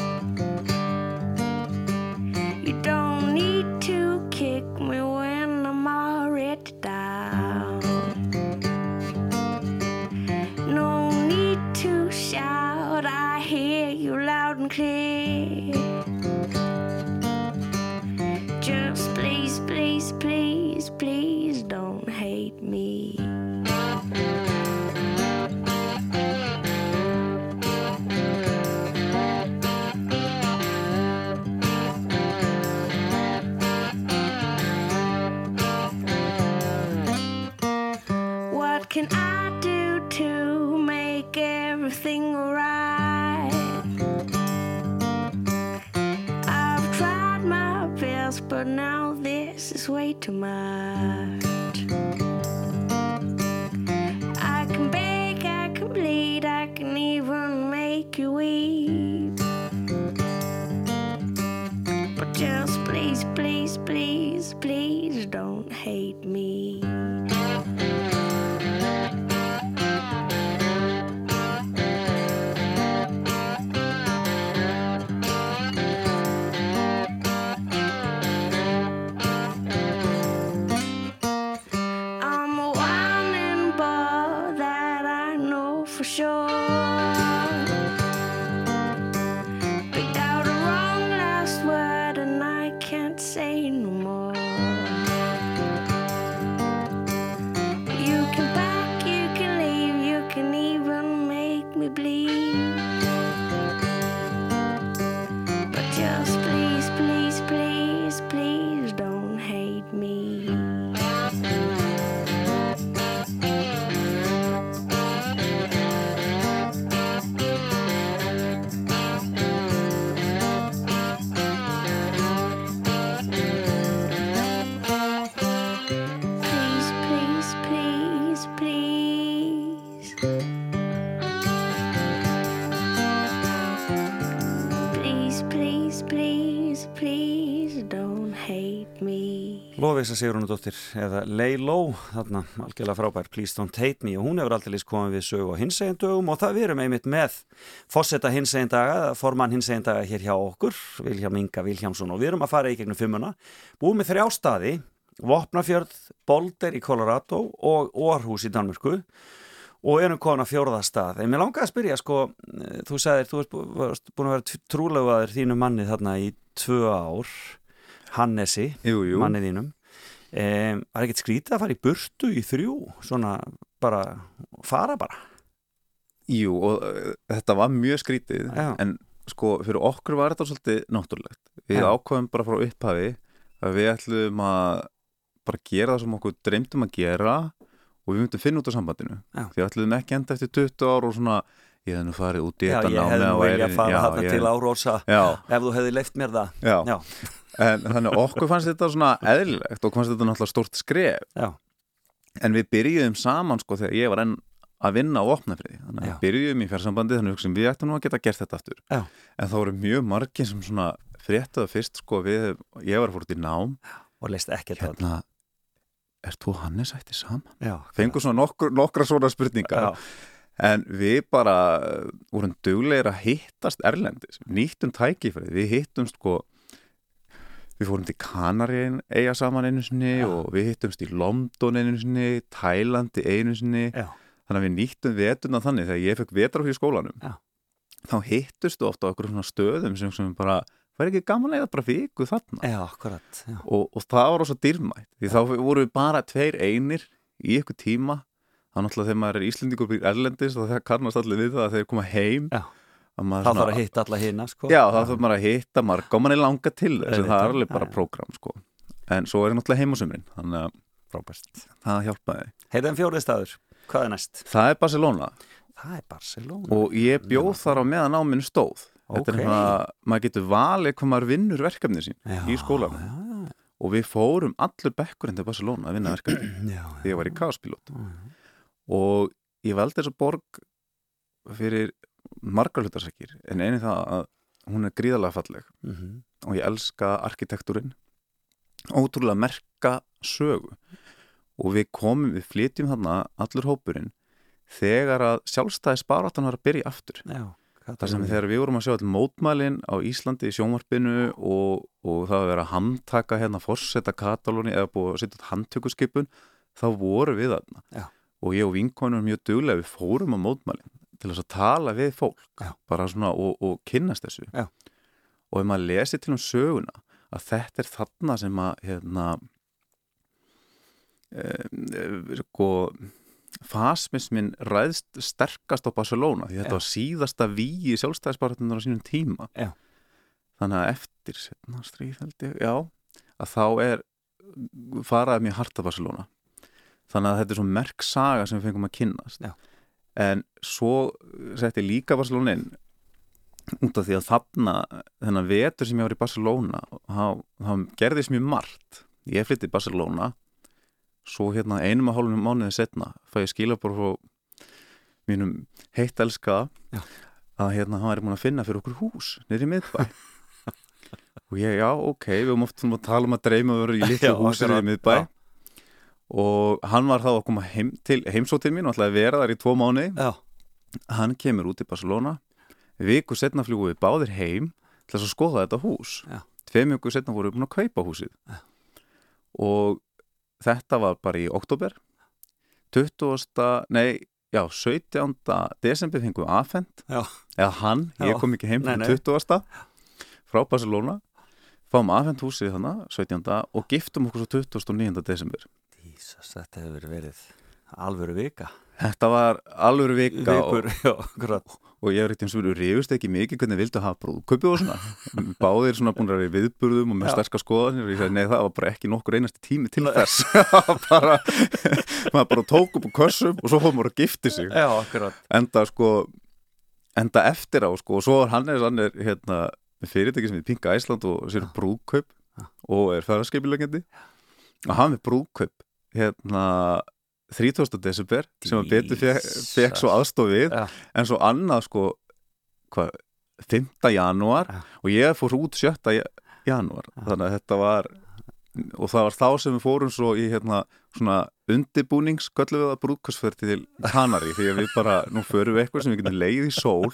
Way too much. I can beg, I can bleed, I can even make you weep. But just please, please, please, please don't Lofisa Sigrunadóttir eða Leiló, þarna algjörlega frábær. Please Don't Hate Me. Og hún hefur aldrei komið við sögu á hinsegin dögum og það við erum einmitt með fósetta hinsegin daga, formann hinsegin daga hér hjá okkur, Vilhjám Inga Vilhjámsson og við erum að fara í gegnum fimmuna. Búið með þrjá staði, Vopnafjörð Bolder í Colorado og Orhus í Danmörku. Og erum komin að fjóraða stað. En mér langaði að spyrja sko, eh, þú sagðir þú ert búin að vera trúlegaður þínu manni þarna í tvö ár Hannesi, mannið þínum um, var ekkert skrítið að fara í burtu í þrjú, svona bara fara bara Jú, og uh, þetta var mjög skrítið Já. en sko, fyrir okkur var þetta svolítið náttúrulegt. Við Já. ákvæðum bara frá upphafi að við ætlum að bara gera það sem okkur dreymdum að gera og við myndum finna út á sambandinu. Já. Því ætlum ekki enda eftir 20 ár og svona ég hef nú farið út í Já, þetta ég námi hefði og nú vilja væri- að fara já, þarna ég- til árósa Já, ef þú hefði leift mér það. Já. Já, En þannig okkur fannst þetta svona eðlilegt og fannst þetta náttúrulega stórt skref. Já, En við byrjuðum saman sko þegar ég var enn að vinna á opnafriði. Þannig að Já. við byrjuðum í fjarsambandi þannig að við ættum nú að geta gert þetta aftur. Já. en þá voru mjög margir sem svona fréttaðu fyrst sko við, ég var fórt í nám. Og leist ekkert hérna. er þú Hannes ætti saman? Já, Fengur svona nokkur, nokkra svona spurningar. Já, en við bara uh, vorum duglegir að hittast erlendis, nýttum tækifæri við hittum sko við fórum til Kanari eiga saman einu sinni Já. og við hittumst í London einu sinni, Tælandi einu sinni. Já, þannig að við nýttum vetuna þannig þegar ég fekk vetrafí í skólanum Já. þá hittustu ofta okkur svona stöðum sem, sem bara, var ekki gaman að eða bara viku þarna. Og, og það var svo dýrmætt því þá voru við bara tveir einir í ykkur tíma þá náttúrulega þegar maður er Íslendingur býr erlendis og það kannast allir við það að þeir koma heim Já. að maður Það þarf að hitta alla hina sko. Já, það þarf maður að hitta marga og mann er langa til þess Auðvitað, það er alveg já, bara já. prógram sko. en svo er náttúrulega heimasumrin þannig að Frábært það hjálpaði Heyrðan fjórið staður, hvað er næst? Það er Barcelona Það er Barcelona og ég bjóð þar á meðan á minn stóð Þetta Ok. er svona, maður getur valið hvað maður vinnur verkefni sín já, í skólanum Já, og við fórum allur bekkurinn til Barcelona að vinna verkefni já, því ég var í kaospilot já. Og ég veldi þessa borg fyrir margar hlutarsakir en einu það að hún er gríðarlega falleg Mhm. og ég elska arkitektúrin ótrúlega merka sögu og við komum, við flytjum þarna allur hópurinn þegar að sjálfstæði sparáttan var að byrja aftur Já, þar sem um? þegar við vorum að sjá all mótmælin á Íslandi í sjónvarpinu og, og það var verið að handtaka hérna forseta Katalóni eða búið að setja handtökuskipun þá voru við þarna Já. Og ég og vinkonum mjög duglega við fórum á mótmælin til þess að tala við fólk Já. bara svona og, og kynnast þessu Já. og ef maður lesi til um söguna að þetta er þarna sem að hérna e, sko fasmismin ræðst sterkast á Barcelona því þetta Já. var síðasta víi sjálfstæðisbaratunar á sínum tíma Já. þannig að eftir setna stríðhaldi, já að þá er faraði mjög hart af Barcelona þannig að þetta er svo merk saga sem við fengum að kynnast Já. en svo setti líka Barcelona inn út af því að þarna þennan vetur sem ég var í Barcelona þá, gerðist mjög margt ég flytti í Barcelona svo hérna einum og hálfum mánuði setna fæ ég skila bara frá mínum heitt elska Já. að hérna hann er búin að finna fyrir okkur hús í miðbæ og ég, já, ok, við höfum oft að tala um að dreyma að vera í litlu Já, húsi akkurat, niður í miðbæ. Og hann var þá að koma heim til, heimsótt til mín og ætlaði að vera þar í tvo mánuði Já, hann kemur út í Barcelona viku setna fljúum við báðir heim til að skoða þetta hús tveim viku setna vorum við búin að kaupa húsið Já. og þetta var bara í oktober 20. nei, já, 17. desember fengum við afhend Já. eða hann, ég kom ekki heim til nei. 20. frá Barcelona fáum afhend húsið þannig 17. og giftum okkur svo 29. desember Jesus, þetta hefur verið alvöru vika. Þetta var alveg vika og, Vikur, já, akkurat. og ég er eitthvað sem rífust ekki mikið hvernig vildu hafa brúðköpi og svona. Báðir svona búin að vera í viðburðum og með Já. sterska skoðanir og ég sagði nei það var bara ekki nokkur einasti tími til þess. Bara, maður bara tók upp á kössum og svo fóðum maður að gifti sig. Já, enda sko enda eftir á sko og svo er hann er, hann er hérna fyrirtæki sem er Pinka Æsland og sér brúðkaup og er ferðarskeipilegjandi og hann er brúðkaup hérna 30. desember sem að betur fekk, svo aðstofið Já. en svo annað sko hvað, 5. janúar Já. og ég fór út 7. janúar þannig að þetta var og það var þá sem við fórum svo í hérna svona undibúnings köllum við það brúðkastferði til Kanari því að við bara, nú förum við eitthvað sem við getum leið í sól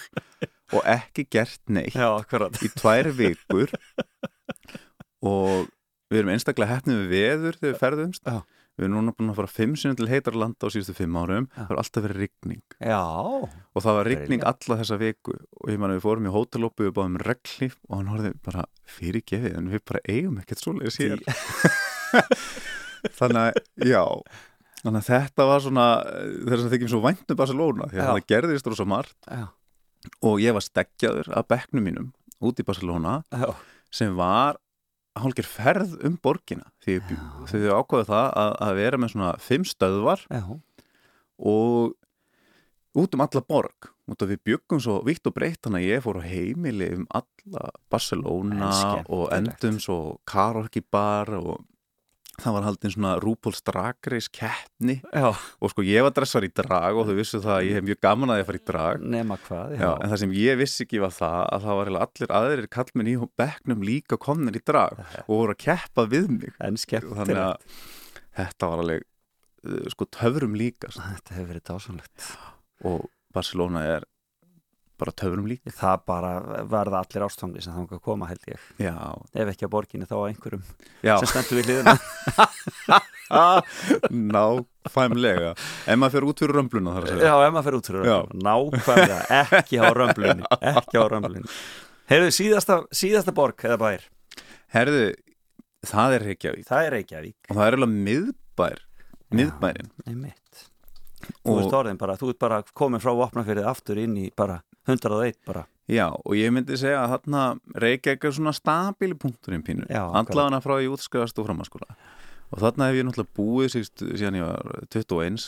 og ekki gert neitt Já, í tvær vikur og við erum einstaklega hefnið við veður þegar við ferðumst Já. Við erum núna búin að fara fimm sinni til heitar landa á síðustu fimm árum. Já. það var alltaf verið rigning. Já, og það var rigning Brilliant. alla þessa viku. Og ég man að við fórum í hóteloppu við báðum reglíf og hann horfði bara fyrir gefið en við bara eigum ekkert svoleiðis hér. Þannig að, já. Þannig að þetta var svona þess að þykjum svo væntum Barcelona því að það gerðist rosa margt. Já, og ég var stekkjaður af bekknum mínum út í Barcelona já, sem var hálfgerð ferð um borgina því þau ákvaðu það að, að vera með svona fimm stöðvar já. og út um alla borg út af við byggum svo vitt og breytt þannig að ég fór á heimili um alla Barcelona skemmtilegt. og endum svo karaoke bar og það var haldin svona Drag Race keppni. Já. og sko ég var dressar í drag og þau vissu það að ég hef mjög gaman að ég fara í drag. Nema hvað, Já, en það sem ég vissi ekki var það að það var allir aðrir kallmenn í bekknum líka komnir í drag og voru að keppa við mig. En þannig skemmtilegt að þetta var alveg uh, sko töfrum líka sko. Þetta hefur verið dásanlegt og Barcelona er bara töfrum líka. Það bara verða allir ástofni sem þangað koma held ég. Já, Ef ekki á borginni þá á einhverjum já. sem stendur við hliðina. Náfæmlega ef maður fyrir út fyrir römbluna að Já, ef maður fer út fyrir Já. römblunni Nákvæmlega, ekki á römblunni. Ekki á römblunni. Heyrðu, síðasta, síðasta borg eða bær? Herðu, það er Reykjavík. Það er Reykjavík. Og það er alveg miðbær miðbærin Þú og, orðin bara, þú ert bara komin frá vopnafyrið aftur inn í bara 101 bara. Já, og ég myndi segja að þarna Reykjavík er svona stabíli punkturinn pínu Já, akkurat. allavega frá ég útskriðast og framhanskóla og þarna hef ég náttúrulega búið síst, síðan ég var 21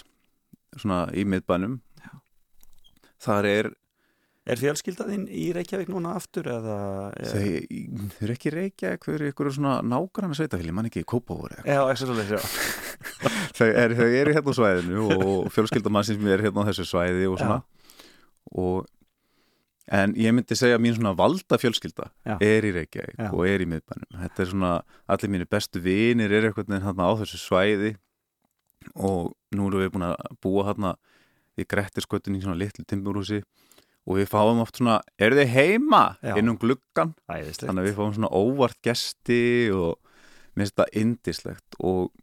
svona í miðbænum. Þar er Er fjölskyldaðinn í Reykjavík núna aftur eða þau, þau eru ekki Reykjavík þau eru ykkur svona nágranna sveitafélag mann ekki í Kópavóri Já, ekki svo leys, já. Þau, er, eru hérna á svæðinu og fjölskyldamann sem er hérna á þessu svæði og svona. Og, en ég myndi segja að mín svona valda fjölskylda Já. er í Reykjavík Já. og er í miðbænum. Þetta er svona, allir mínu bestu vinir er eitthvað hérna á þessu svæði. Og nú erum við búin að búa hérna í Grettiskötun í svona litlu timburhúsi og við fáum oft svona, eru þið heima Já. inn um gluggan Æðislegt. Þannig að við fáum svona óvart gesti og mér finnst þetta indislegt og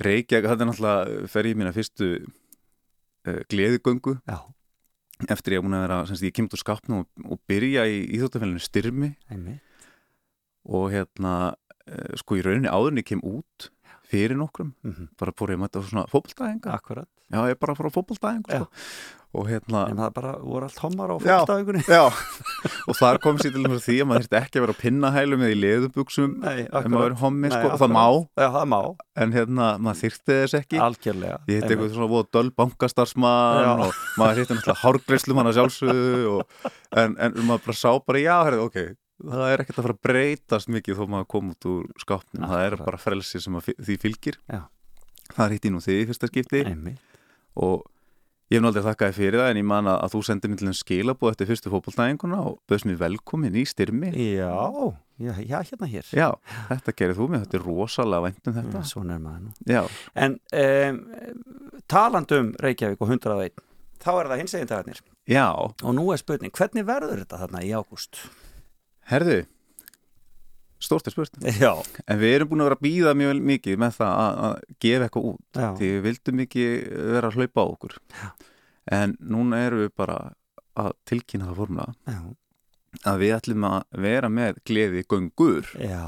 Reykjavík, þetta er náttúrulega fer ég mína fyrstu uh, gleðigöngu. Já, eftir ég að búin að vera, semst ég kemur úr skapnum og, og byrja í íþjóttafélaginu styrmi. Einmitt. Og hérna, uh, sko í rauninni áðurinn ég kem út fyrir nokkrum. Mm bara fór ég að mæta á svona fótboltæðinga. Akkurat. Já, ég er bara að fara á fótboltæðinga sko. og hérna En það bara voru allt homar á Já. fólkstafingunni já, og þar kom sér til að því að maður þurfti ekki að vera á pinnahælum eða í leðubuxum Nei, ef maður akkurat er hommi, Nei, sko, og það má. Já, það má. En hérna, maður þyrfti þess ekki. Algjörlega ég Einmitt. eitthvað svona voða döl bankastarsmann Já. og maður hitti náttúrulega hárgreislum hann að sjálfsögðu en, en maður bara sá bara já, herrið, ok það er ekkert að fara að breytast mikið þó maður kom út úr skápnum, það er bara frelsi sem því fylgir. Já. það hitti nú þig í fyrsta skipti. Einmitt. Og ég hef náttúrulega þakkaði fyrir það en ég man að, þú sendir mér til en skilabúð eftir fyrstu fótboltæðinguna og bauðst mér velkomin í styrmi. Já, já, já, hérna hér. Já, þetta gerir þú mér, þetta er rosalega vænt um þetta. Svona er maður nú. Já, En um, talandum Reykjavík og 101 Þá er það hins eginn dagarnir já, Og nú er spurning, hvernig verður þetta þarna í ágúst? Herðu stórt er spurt. Já, En við erum búin að vera að býða mjög mikið með það að, að gefa eitthvað út já, því við vildum ekki vera að hlaupa á okkur. En núna erum við bara að tilkynna það formlega já, að við ætlum að vera með gleði göngur já,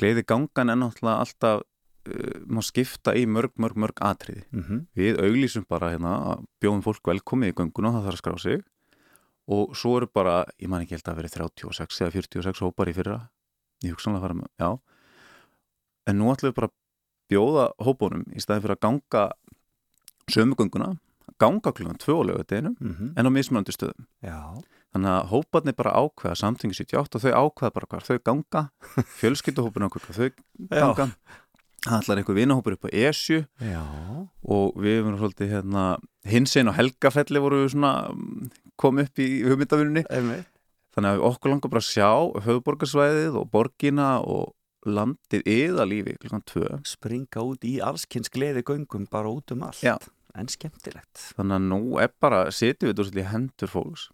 gleði gangan er náttúrulega alltaf uh, má skipta í mörg, mörg, mörg atriði. Mhm, við auglýsum bara hérna að bjóðum fólk velkomið í gönguna það þarf að skrá sig og svo eru bara, ég man ekki held að vera 36 eða 46 hópar í fyrra. Ég hugsanlega fara með, já. En nú ætlum við bara bjóða hópunum í staðin fyrir að ganga sömu gönguna, ganga klukkan tvö á lögudeginum mhm, en á mismunandi stöðum. Já, þannig að hóparnir bara ákveða samtingi 78 og þau ákveða bara hvar þau ganga. Fjölskylduhópurinn ákveða hvar þau ganga. Það ætlar einhver vinahópur upp á Esju. Já, og við erum svolítið hérna, hinsinn og helgafelli voru svona mm, kom upp í hugmyndavinnunni. Þannig að okkur langar bara að sjá höfuborgarsvæðið og borgina og landið eða lífi klukkan tvö. Springa út í allskins gleði göngum bara út um allt. Já. en skemmtilegt. Þannig að nú er bara, setjum við þetta í hendur fólks.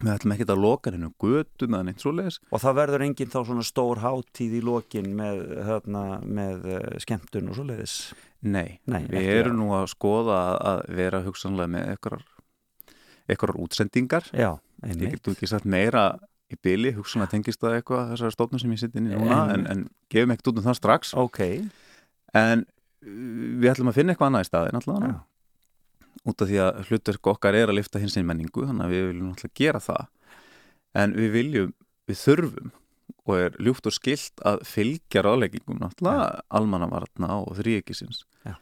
Við ætlum ekki að loka hennu götum eða neitt svoleiðis. Og það verður enginn þá svona stór hátíð í lokin með, hérna, með uh, skemmtun og svoleiðis? Nei, Nei, við erum nú að skoða að vera hugsanlega með einhverjar einhverjar útsendingar. Já, ég getum ekki sagt meira í byli, hugsanlega tengist það eitthvað þessar stofnum sem ég sitt inn í núna en, en gefum ekkert út um það strax. Ok, en uh, við ætlum að finna eitthvað annað í staðin allavega Já. út af því að hlutverk okkar er að lifta hins einn menningu þannig að við viljum náttúrulega gera það. En við viljum, við þurfum og er ljúft og skilt að fylgja ráðleggingum náttúrulega almannavarna og þrýekisins Já.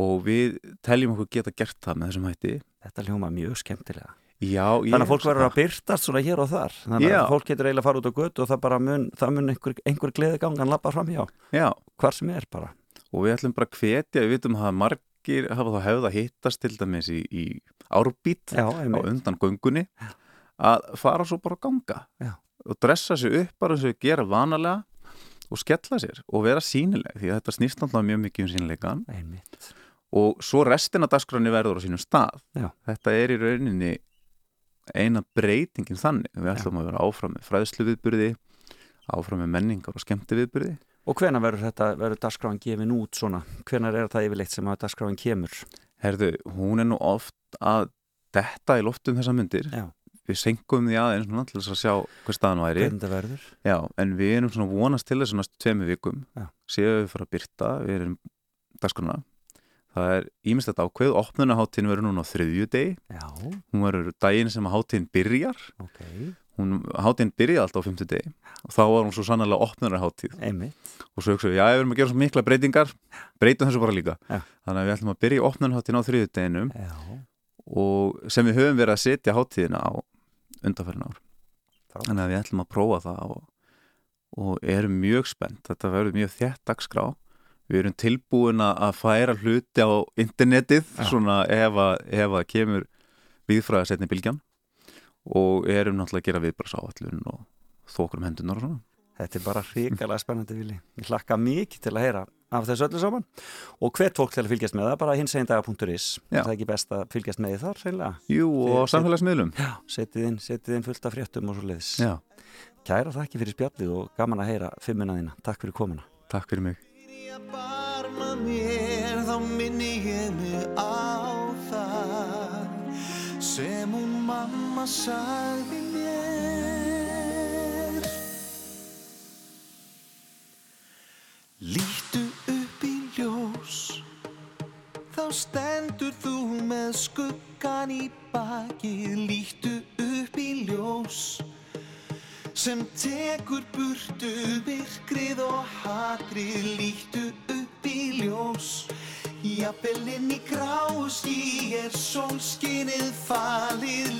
Og við teljum okkur geta gert það með þessum hætti. Þetta hljóma mjög skemmtilega. Já, Þannig að fólk verður að byrtast svona hér og þar. Þannig Já. að fólk getur eiginlega að fara út á götu og það bara mun, það mun einhver, einhver gleði gangan lappa fram hjá, Já, hvar sem er bara. Og við ætlum bara að hvetja, við vitum að margir hafa þá hefða hittast til dæmis í, í árbít Já, á undan göngunni að fara svo bara að ganga. Já. og dressa sig upp bara eins og gera vanalega og skella sér og vera sínileg því að þetta snýst alltaf mjög mikið um sínilegan Einmitt og svo restina dagskráni verður á sínum stað Já. þetta er í rauninni eina breytingin þannig við ætlum að vera áfram með fræðslu viðburði áfram með menningar og skemmti viðburði Og hvenær verður þetta, verður dagskráin gefin út svona? Hvenær er það yfirleitt sem að dagskráin kemur? Herðu, hún er nú oft að detta í loftum þessa myndir Já. við senkum því aðeins núna til þess að sjá hvað staðan væri? Já, en við erum svona vonast til þess að næstu tveimu vikum Já. séu við fara að byrta, við erum dagskrona, það er ímestlega ákveð, opnunaháttin verður núna á þriðju degi, hún verður daginn sem að háttin byrjar, ok, hún háttin byrjaði alltaf á fymtu degi og þá var hún svo sannlega opnunarháttíð einmitt. Og svo hugsaðu, já, við erum að gera svo mikla breytingar. Breytum þessu bara líka, Já. þannig að við ætlum að byrja opnunarháttin á þriðju deginum Já, og sem við höfum verið að setja háttíðina á undanfærin ár. Þannig að við ætlum að prófa það og, og erum mjög spennt. Þetta verður mjög þétt dagskrá við erum tilbúin að færa hluti á internetið Já. svona ef að, ef að kemur viðfræða setni bylgjan. Og erum náttúrulega að gera viðbrás áallun og þókur um hendunar og svona. Þetta er bara hrikalega spennandi vili. Ég hlakka mikið til að heyra af þessu öllu saman. Og hvert fólk til að fylgjast með það bara hins eindaga.is Já. það er ekki best að fylgjast með þar reynilega Jú, og samfélagsmiðlum. Já, setið inn, setið inn fullt af fréttum og svo leiðis Já, Kæra þakki fyrir spjallið og gaman að heyra fimmuna þína. Takk fyrir komuna. Takk fyrir mig Ég barma mér þá minni ég mig á það sem hún mamma sagði mér. Lítu upp í ljós þá stendur þú með skuggan í baki Lítu upp í ljós sem tekur burtu virkrið og hatrið lítu upp í ljós. Jafnvel inn í gráský er sólskinnið falið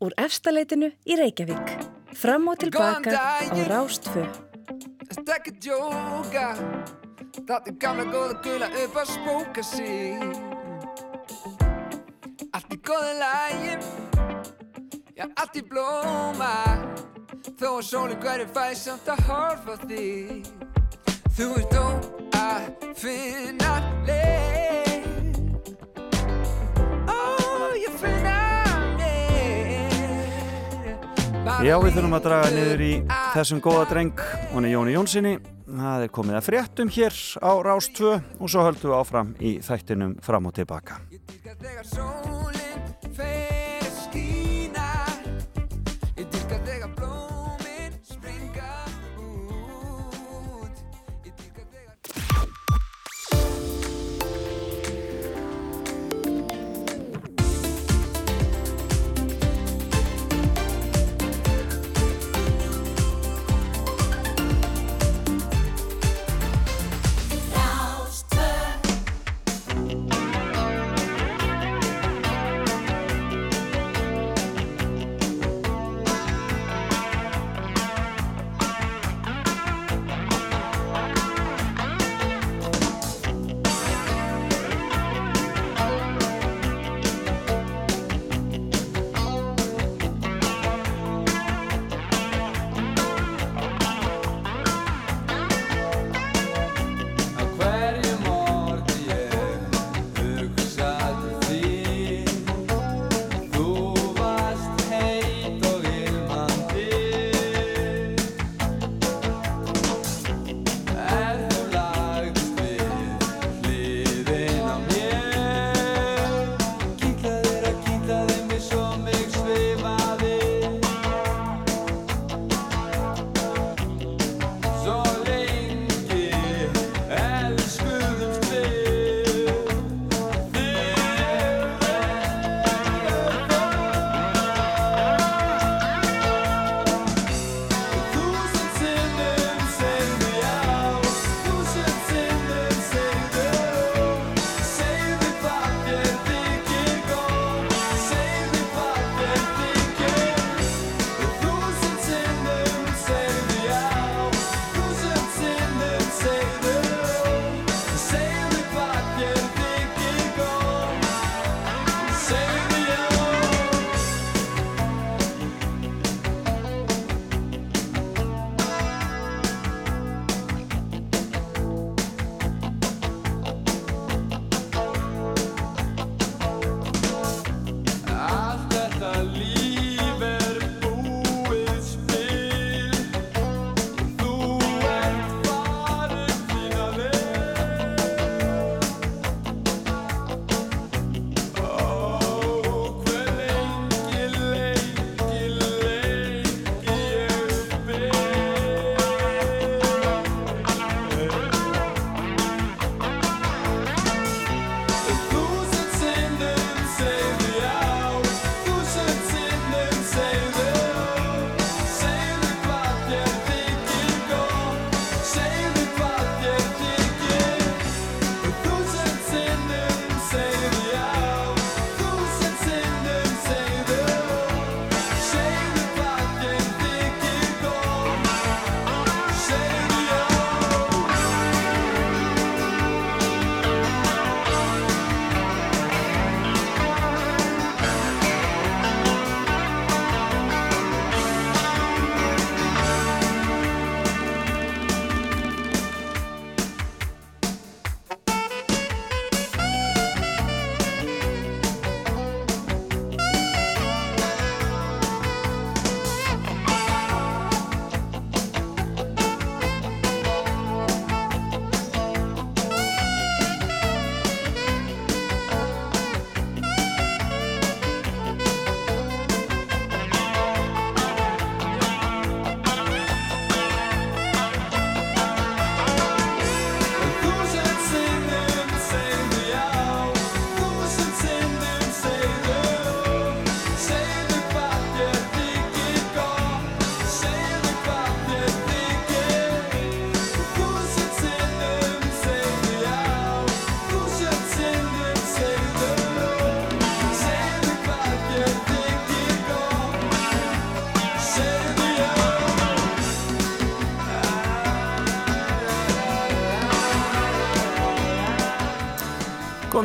úr efstaleitinu í Reykjavík. Fram og tilbaka á Rástfö. Ekki djóka er gamla góða gula upp að spóka sig Allt í góða lægi Já, allt í blóma. Þó að sólinn hverju fæ samt að horfa þig. Þú ert þó að finna leið Já, við þurfum að draga niður í þessum góða dreng. Er Jóni Jónssoni það er komið að fréttum hér á Rás 2 og svo höldum við áfram í þættinum fram og tilbaka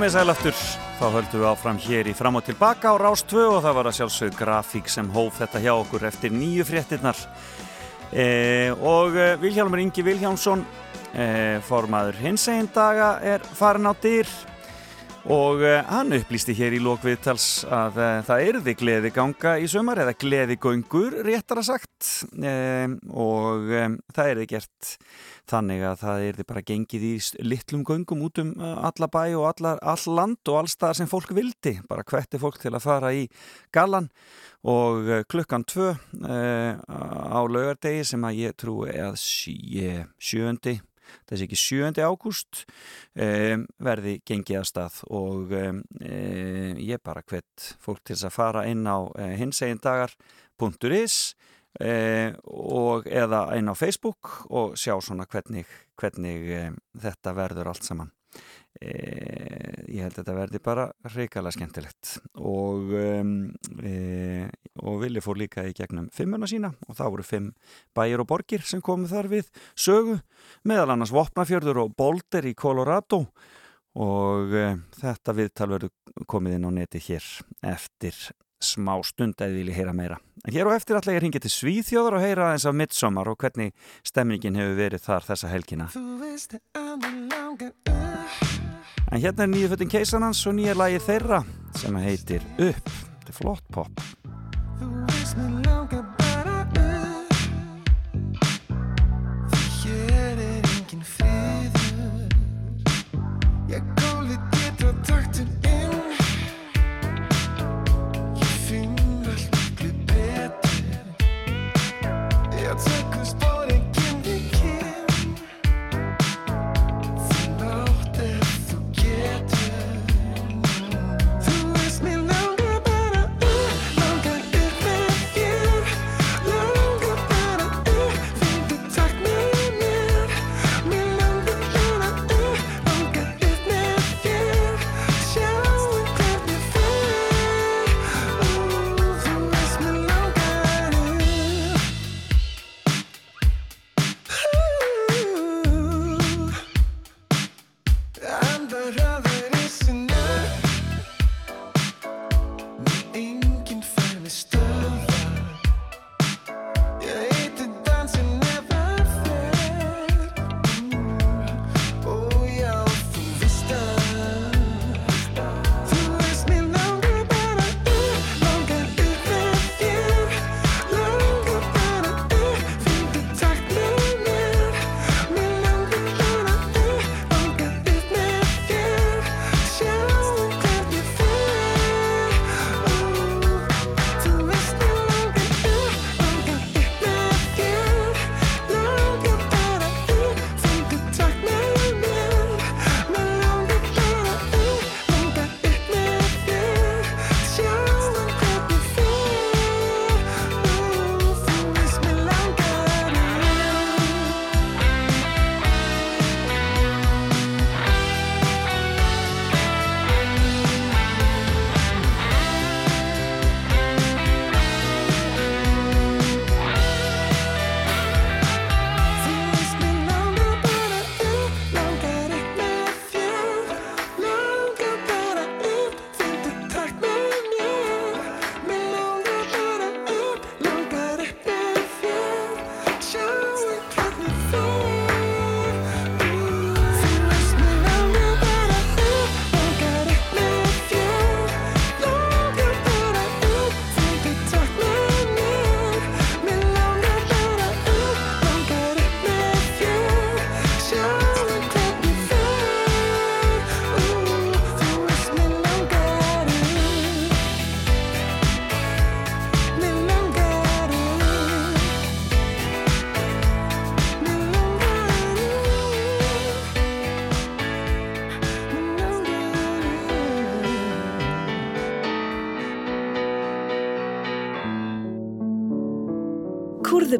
Komið sæl aftur, þá höldum við áfram hér í fram og tilbaka á Rás 2 og það var að sjálfsög grafík sem hóf þetta hjá okkur eftir nýju fréttinnar e, og e, Vilhjálmur Ingi Vilhjálmsson e, formaður hins einn daga er farin á dyr. Og e, hann upplýsti hér í lókviðtals að e, það erði gleði ganga í sömar eða gleði göngur réttara sagt. E, og það erði gert þannig að það er bara gengið í litlum göngum út um uh, alla bæ og allar, all land og allstaðar sem fólk vildi, bara hvetti fólk til að fara í galan og uh, klukkan tvö uh, á laugardegi sem að ég trú að sjö, sjöndi þessi ekki 7. ágúst um, verði gengið að stað. Og um, um, ég bara hvett fólk til þess að fara inn á uh, hinsegin Eh, og eða einn á Facebook og sjá svona hvernig, hvernig eh, þetta verður allt saman. Eh, ég held að þetta verði bara reykala skemmtilegt. Og og Vili fór líka í gegnum fimmuna sína og það voru fimm bæir og borgir sem komu þar við sögu meðal annars Vopnafjörður og Boulder í Colorado. Og þetta viðtal verður komið inn á neti hér eftir smá stund eða vilji heyra meira. En hér og eftir allega ég ringi til Svíþjóðar og heyra eins af midsommar og hvernig stemningin hefur verið þar þessa helgina. En hérna er nýju föttin keisanans og nýja lagi þeirra sem heitir Upp. Þetta er flott pop.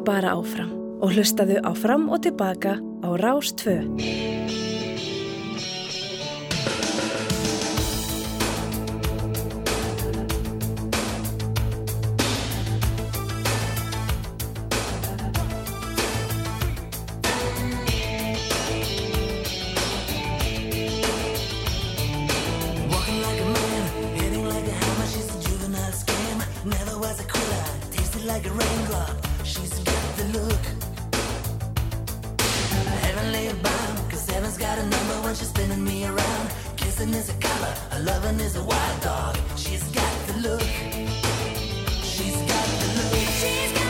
Bara áfram og hlustaðu á fram og tilbaka á Rás kissing is a color, a loving is a wild dog. She's got the look. She's got the look. She's got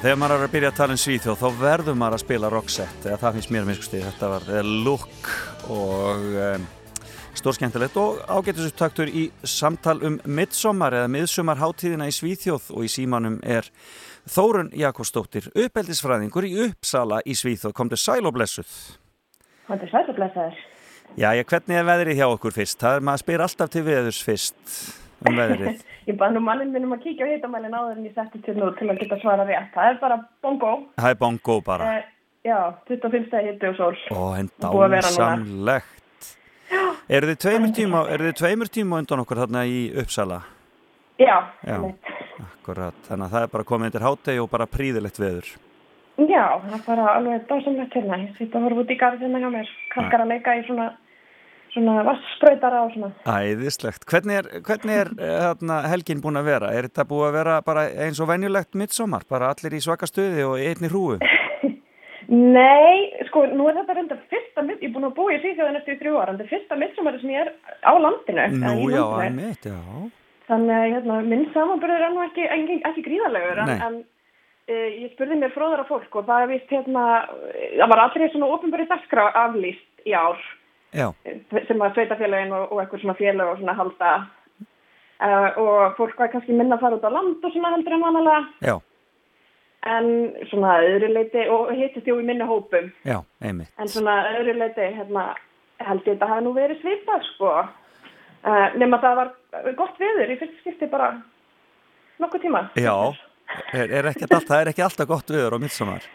Já, þegar maður er að byrja að tala um Svíþjóð þá verður maður að spila rockset eða það finnst mér að minnskustið, þetta var eða look og um, stórskemmtilegt og ágættusupptaktur í samtal um midsommar eða miðsumarháttíðina í Svíþjóð og í símanum er Þórun Jakobsdóttir, uppeldisfræðingur í Uppsala í Svíþjóð, komdu sæl og blessuð. Hvað er sæl og blessaður? Já, já, hvernig er veðrið hjá okkur fyrst? Það er maður spyr alltaf til veðurs fyrst um veðrið. Ég baði nú manninn minn um að kíkja á hitamælinn áður en ég setti til nú til að geta svara rétt. Það er bara bongo. Það er bongo bara. Eh, já, 25 stegi hitti og sól. Ó, en dásamlegt. Eru þið tveimur tíma, tíma undan okkur þarna í Uppsala? Já, Já. Akkurat, þannig að það er bara komið undir hátegi og bara príðilegt veður. já, það er bara alveg dásamlegt hérna. Ég sýtt að horfa út í garðina hjá mér. Krakkar að leika í svona, svona vassbrautara og svona. Æðislegt. Hvernig er, hvernig er eh, þarna, helgin búin að vera? Er þetta búið að vera bara eins og venjulegt midsommar? Bara allir í svaka stuði og í einni hrúu? Nei, sko, nú er þetta reynda fyrsta mitt, ég er búin að búa í síðan eftir í þrjú ára, en þetta er fyrsta mittsumari sem ég er á landinu. Nú, í já, landinu. einmitt, já. Þannig að hérna, minn samanbyrður er nú ekki, ekki, ekki gríðarlegur Nei. en e, ég spurði mér fróðara fólk og það er vist hérna, það var allir svona ofinbæri dagskrá aflýst í ár Já, sem að sveitafélagin og, og eitthvað svona félag og svona halda uh, og fólk var kannski minna að fara út á land og svona heldur en vanalega. Já, en svona að öðru leiti og hittist jú í minni hópum. Já, en svona að öðru leiti hérna, held ég þetta hafi nú verið svipað sko. Uh, nema það var gott viður í fyrst skipti bara nokkuð tíma. Já, er, er ekki alltaf, það er ekki alltaf gott viður á midsommar.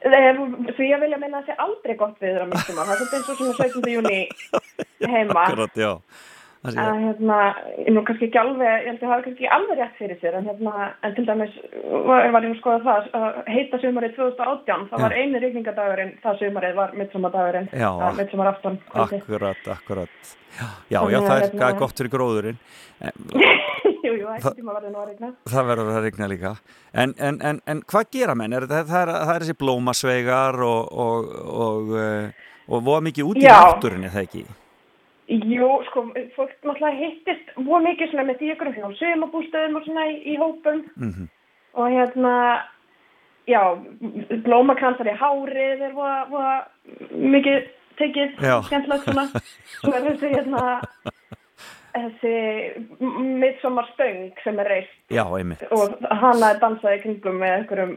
Eh, Því ég vilja meina að það sé aldrei gott mittum það er svolítið eins og svona 17. júni heima Akkurat, já. Að hérna, ég nú kannski ekki alveg, ég held að það hafi kannski ekki alveg rétt fyrir sér, en hérna, en til dæmis var, ég að skoða það, að heita sumarið 2018, það var eini rigningadagurinn, það sumarið var mittsumadagurinn, mittsumaraftan. Akkurat, akkurat. Já, já, já að það er hérna- er gott fyrir gróðurinn. Jú, jú, Það- ekki tíma verður nú að regna. það verður að regna líka. En, en, en, en hvað gera menn? Er, það, það, er, það er þessi blómasveigar og, og, og, og, og voða mikið út í Já. náttúrinni, það ekki? Jú, sko, fólk náttúrulega hittist voru mikið svona með ykkur hjá sumabústöðum og svona í, í hópum Mm og hérna, já, blómakransar í hárið er voða, voða mikið tekið, skemmtilegt svona. Svo er þessi hérna, þessi midsommar stöng sem er reist Já, einmitt. og hana er dansað í kringum með einhverjum,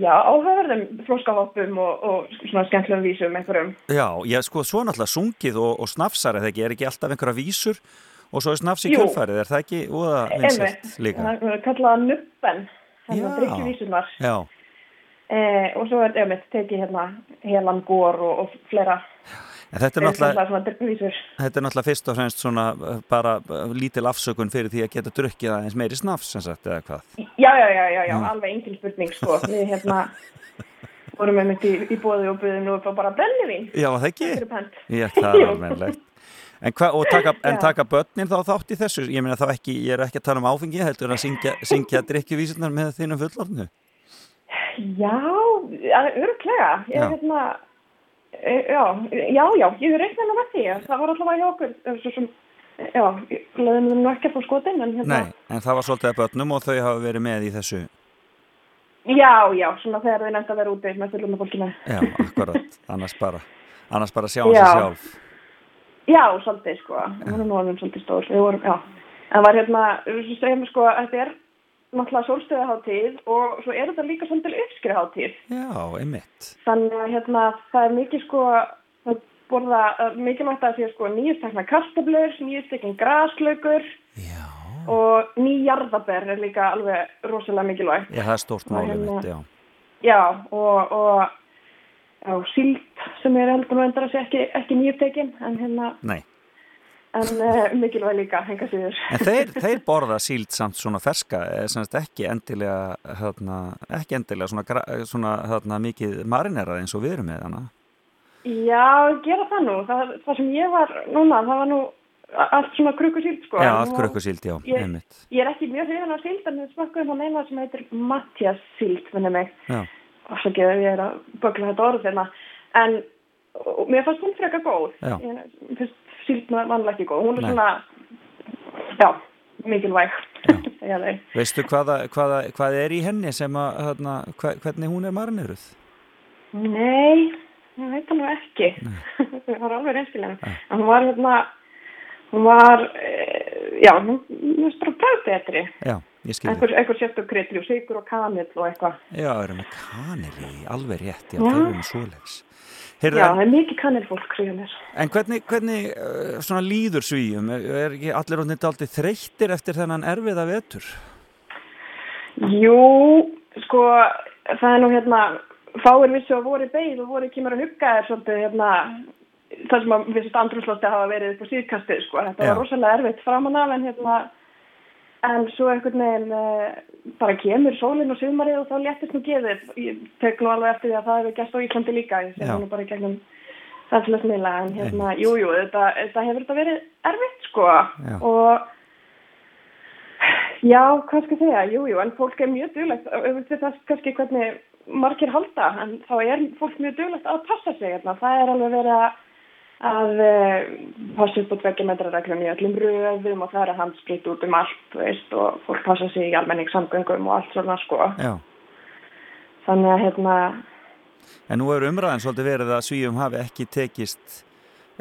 já, áhörðum flóskahoppum og, og svona skemmtilegum vísum einhverjum. Já, ég sko, svo náttúrulega sungið og, og snafsar, það ekki? Er ekki alltaf einhverja vísur og svo er snafs í kjölfarið, er það ekki úða vinsett líka? Það er kallað nubben, hérna Já. drikkjuvísunar. Já, Eh, og svo er einmitt tekið hérna helan gór og, og fleira en þetta er náttúrulega, þetta er náttúrulega fyrst og fremst svona uh, bara uh, lítil afsökun fyrir því að geta drukkið aðeins meiri snafs, sem sagt, eða hvað? Já, já, já, já, já, Mm. alveg engin spurning sko. Við hérna vorum einmitt í, í bóði og buðum nú upp á bara brennivín. Já, það ekki? Já, það er alvegilegt. En, hva, taka, en taka börnin þá þátt í þessu? Ég meina þá ekki, ég er ekki að tala um áfengi, heldur að syngja, syngja drikkjuvísunar með þínum fullorðnu? Já, örglega. Ég er hérna, já, já, já, ég er reiknað með því. Það var alltaf hjá okkur, eh, svo sem, já, ég leðum þeim nú ekki að fá skotin, en hérna, Nei, en það var svolítið að börnum og þau hafa verið með í þessu. já, já, svona þegar þau nefnt að vera úti með fullum fólkinu. Já, akkurat, annars bara, annars bara sjá hans Já. sjálf. Já, svolítið, sko. Það voru nú alveg svolítið stór. Við vorum, já. En var hérna, við segjum, sko, að þetta er náttúrulega sólstöðaháttíð og svo er þetta líka svolítið uppskriháttíð. Já, einmitt. Þannig að hérna, það er mikið, sko, það borða, eh, mikilvægt að því, sko, nýjustekna kartablur, nýjustekna graslaugur og nýjarðaber er líka alveg rosalega mikilvægt. já það er stórt málið hérna- mitt, já. Já, og, og já, síld sem er heldur endur að sé ekki, ekki nýjutekin, en hérna, Nei, en uh, mikilvæg líka, henga síður. en þeir, þeir borða síld samt svona ferska, eða sem sagt ekki endilega, hérna, ekki endilega svona, svona hérna, mikið marinerað eins og við erum með hana. Já, gera það nú. Það, það sem ég var núna, það var nú allt svona krukkusíld, sko. Já, allt krukkusíld, já, Ég, einmitt. ég er ekki mjög hrifin af síld, en við smakkuðum hann eina sem heitir Mattias síld, minni mig. Já, Og svo geður ég að bögla þetta orð þeirna. En mér fannst hún freka góð. Já. Ég finnst síld vanlega ekki góð. Hún er Nei. svona, já, mikilvæg. Já. Veistu hvaða, hvaða, hvað er í henni sem að, hérna, hva, hvernig hún er marineruð? Nei, ég veit það nú ekki. það var alveg reynskilega. En hún var hérna, hún var, e, já, hún var bara bræð betri. Já, ég skil þig. Einhver, einhver sérstök kryddli og sigur og kanill og eitthvað. Já, erum við kanili, alveg rétt, já, Já. þeir eru svoleiðis. Heyrðu, Já, en, það er mikið mér. en hvernig, hvernig uh, svona líður svíjum? Er, ekki allir orðnir daldið þreyttir eftir þennan erfiða vetur? Jú, sko, það er nú hérna, fáir vissu að voru beigð og voru kemur að hugga er svolítið hérna, það sem að vissist andrúslótti hafa verið upp á síðkastið, sko. Þetta Já. var rosalega erfitt framan af en hérna, en svo einhvern veginn uh, bara kemur sólinn og sumarið og þá léttist nú geðið. Ég tek nú alveg eftir því að það hefur gæst á Íslandi líka, ég sé nú bara í gegnum samfélagsmiðla, en hérna, jú, jú, þetta, þetta hefur þetta verið erfitt, sko. Já. Og Já, hvað skal segja? Jú, jú, en fólk er mjög duglegt, auðvitað þess kannski hvernig margir halda, en þá er fólk mjög duglegt að passa sig, hérna. það er alveg verið að, að uh, passa upp á tveggja metrareglum í öllum röðum og það er að handsprýtt út um allt, veist, og fólk passa sig í almenningssamgöngum og allt svona, sko. Já, Þannig að, hérna, en nú er umræðan svolítið verið að svíjum hafi ekki tekist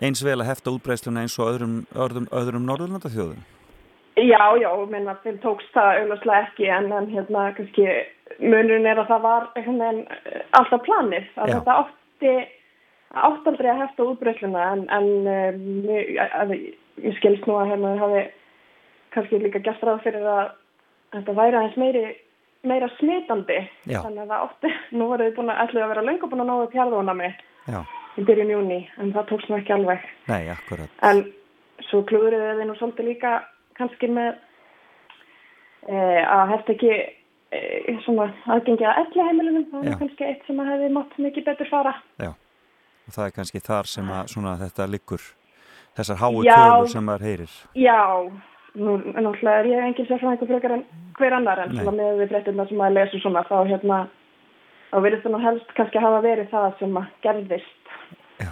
eins vel að hefta útbreiðsluna eins og öðrum, öðrum, öðrum norðurlandaþjóðum. Já, já, minna, þeim tókst það auðvitað ekki en, en hérna kannski munurinn er að það var veginn eh, alltaf planið að Já. þetta átti átti aldrei að hefta útbreysluna en, en um, mér, að, ég skilst nú að hérna hafi kannski líka gert ráð fyrir að þetta væri aðeins meiri meira smitandi Já. þannig að það átti, nú voru þið búin að ætluðu að vera löngu búin að náðu pjarðunami Já, í byrjun júni en það tókst nú ekki alveg nei, akkurat. En svo klúðruðu þið nú svolítið líka kannski með e, að hefði ekki e, svona aðgengi að elli heimilunum, það Já. er kannski eitt sem að hefði mátt mikið betur fara. Og það er kannski þar sem að svona þetta liggur þessar háu tölur sem maður heyrir. Já, nú náttúrulega er ég engin sérfræðingur frekar en hver annar en með við fréttina sem maður lesur svona þá hérna þá verður það nú helst kannski hafa verið það sem að gerðist. Já.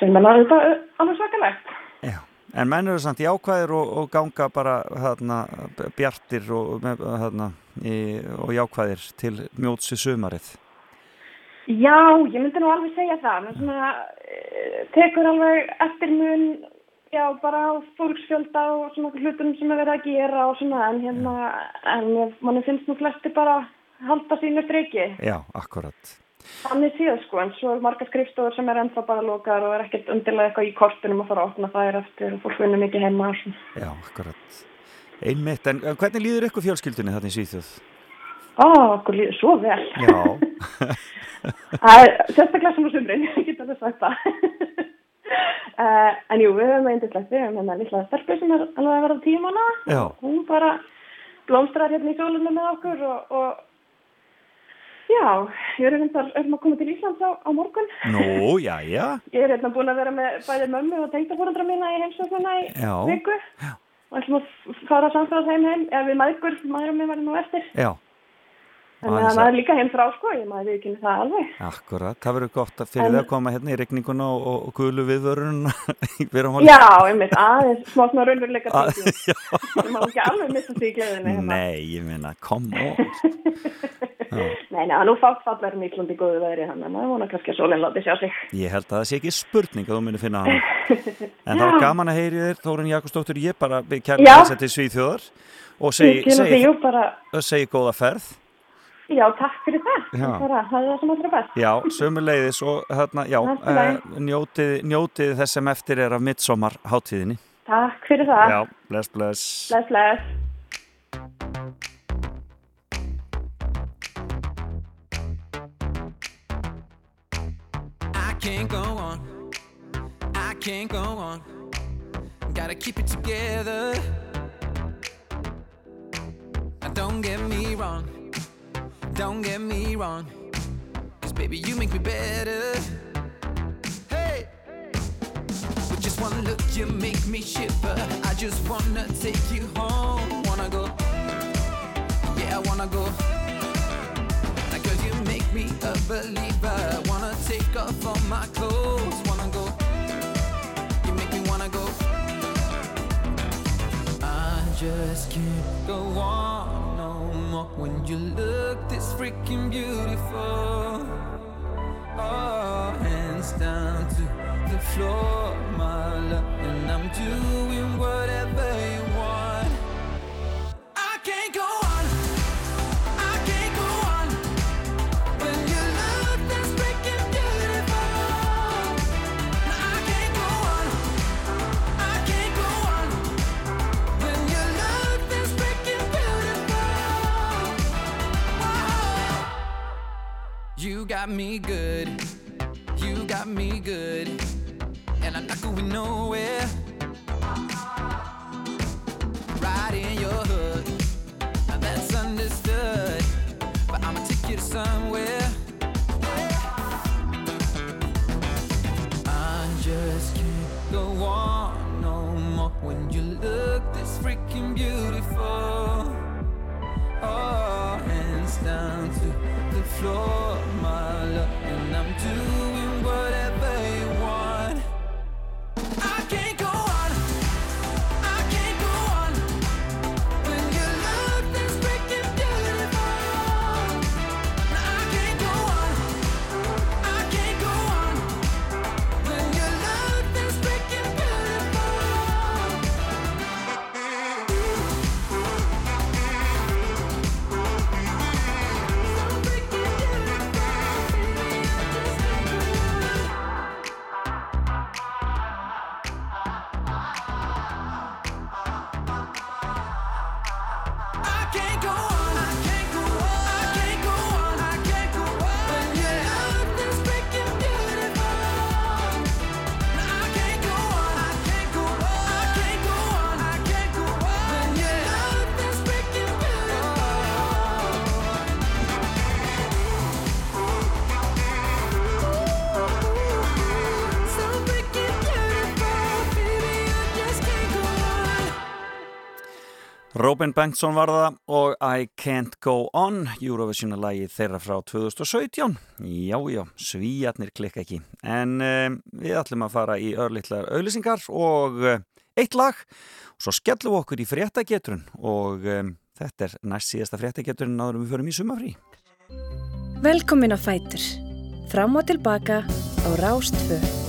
sem er náttúrulega alveg svakalegt. Já. en menn eru samt jákvæðir og, og ganga bara þarna, bjartir og, þarna, í, og jákvæðir til mjótsi sumarið Já, ég myndi nú alveg segja það menn svona eh, tekur alveg eftir mun já, bara á fólksfjölda og svona hlutum sem er verið að gera og svona en hérna, en manni finnst nú flesti bara halda sínu striki Já, akkurat Þannig síðan sko, en svo er marga skrifstofur sem er ennþá bara lokar og er ekkert undirlega eitthvað í kortunum að fara að opna þær eftir og fólk vinnur mikið heima og svona. Já, akkurat Einmitt, en hvernig líður ykkur fjölskyldunni þarna í Svíþjóð? Ó, okkur líður svo vel. Já, Það er sérstaklega svona sumrin, ég get alveg sagt það. uh, en jú, við höfum eindislegt, við höfum hérna lilla stelpu sem er alveg að verða tíu mánu. já, Hún bara blómstrar hérna í sólunum með okkur og, og já, ég er hérna að koma til Íslands á, á morgun. nú, já, já Ég er hérna búin að vera með bæði mömmu og tengdafórandra mína í heimsóknuna í Já. viku. Og ætlum að fara samstæðast heim heim, eða við maðgur, maðurum mér var nú eftir. Já, Þannig að að- maður er líka heim frá, sko, ég maður við ekki það alveg. akkurat Það verður gott að fyrir En- það að koma hérna í regninguna og, og, og gulu viðvörun Já, einmitt, aðeins, smá svona raunveruleika Að- tíki. Ég má ekki alveg missa því í gleðinni. hérna. Nei, ég meina, come on Nei, nei, nú fátt fallar Íslandi góðu veðri, þannig að maður vona kannski að sólinn láti sjá sig. Ég held að það sé ekki spurning að þú munir finna hann En það var gaman að heyri þér, Þórun Jakobsdóttir Og segi, segi, segi góða ferð já, takk fyrir það. Já. Bara, það er það sem allra best. Já, sömuleiðis og hérna, já, uh, njótið, njótið þess sem eftir er af midsommar hátíðinni. Takk fyrir það. Já, bless, bless. Bless, bless. I can't go on. I can't go on. Gotta keep it together. Now don't get me wrong. Don't get me wrong. Cause baby, you make me better. Hey! With just one look, you make me shiver. I just wanna take you home. Wanna go. Yeah, I wanna go. Now, girl, you make me a believer. Wanna take off all my clothes. Wanna go. You make me wanna go. I just can't go on when you look this freaking beautiful. Oh, hands down to the floor, my love, and I'm doing whatever you got me good. You got me good. And I'm not going nowhere. Right in your hood. Now that's understood. But I'ma take you to somewhere. I just can't go on no more when you look this freaking beautiful. Oh, hands down to the floor, Robin Bengtsson var það og I Can't Go On Eurovision-lagi þeirra frá 2017 Já, já, svíjarnir klikka ekki en um, við ætlum að fara í örlittlar auðlýsingar og uh, eitt lag og svo skellum við okkur í fréttagetrun og um, þetta er næst síðasta fréttagetrun áður en við förum í sumafrí Velkomin á Fætur. Fram og tilbaka á Rástfö.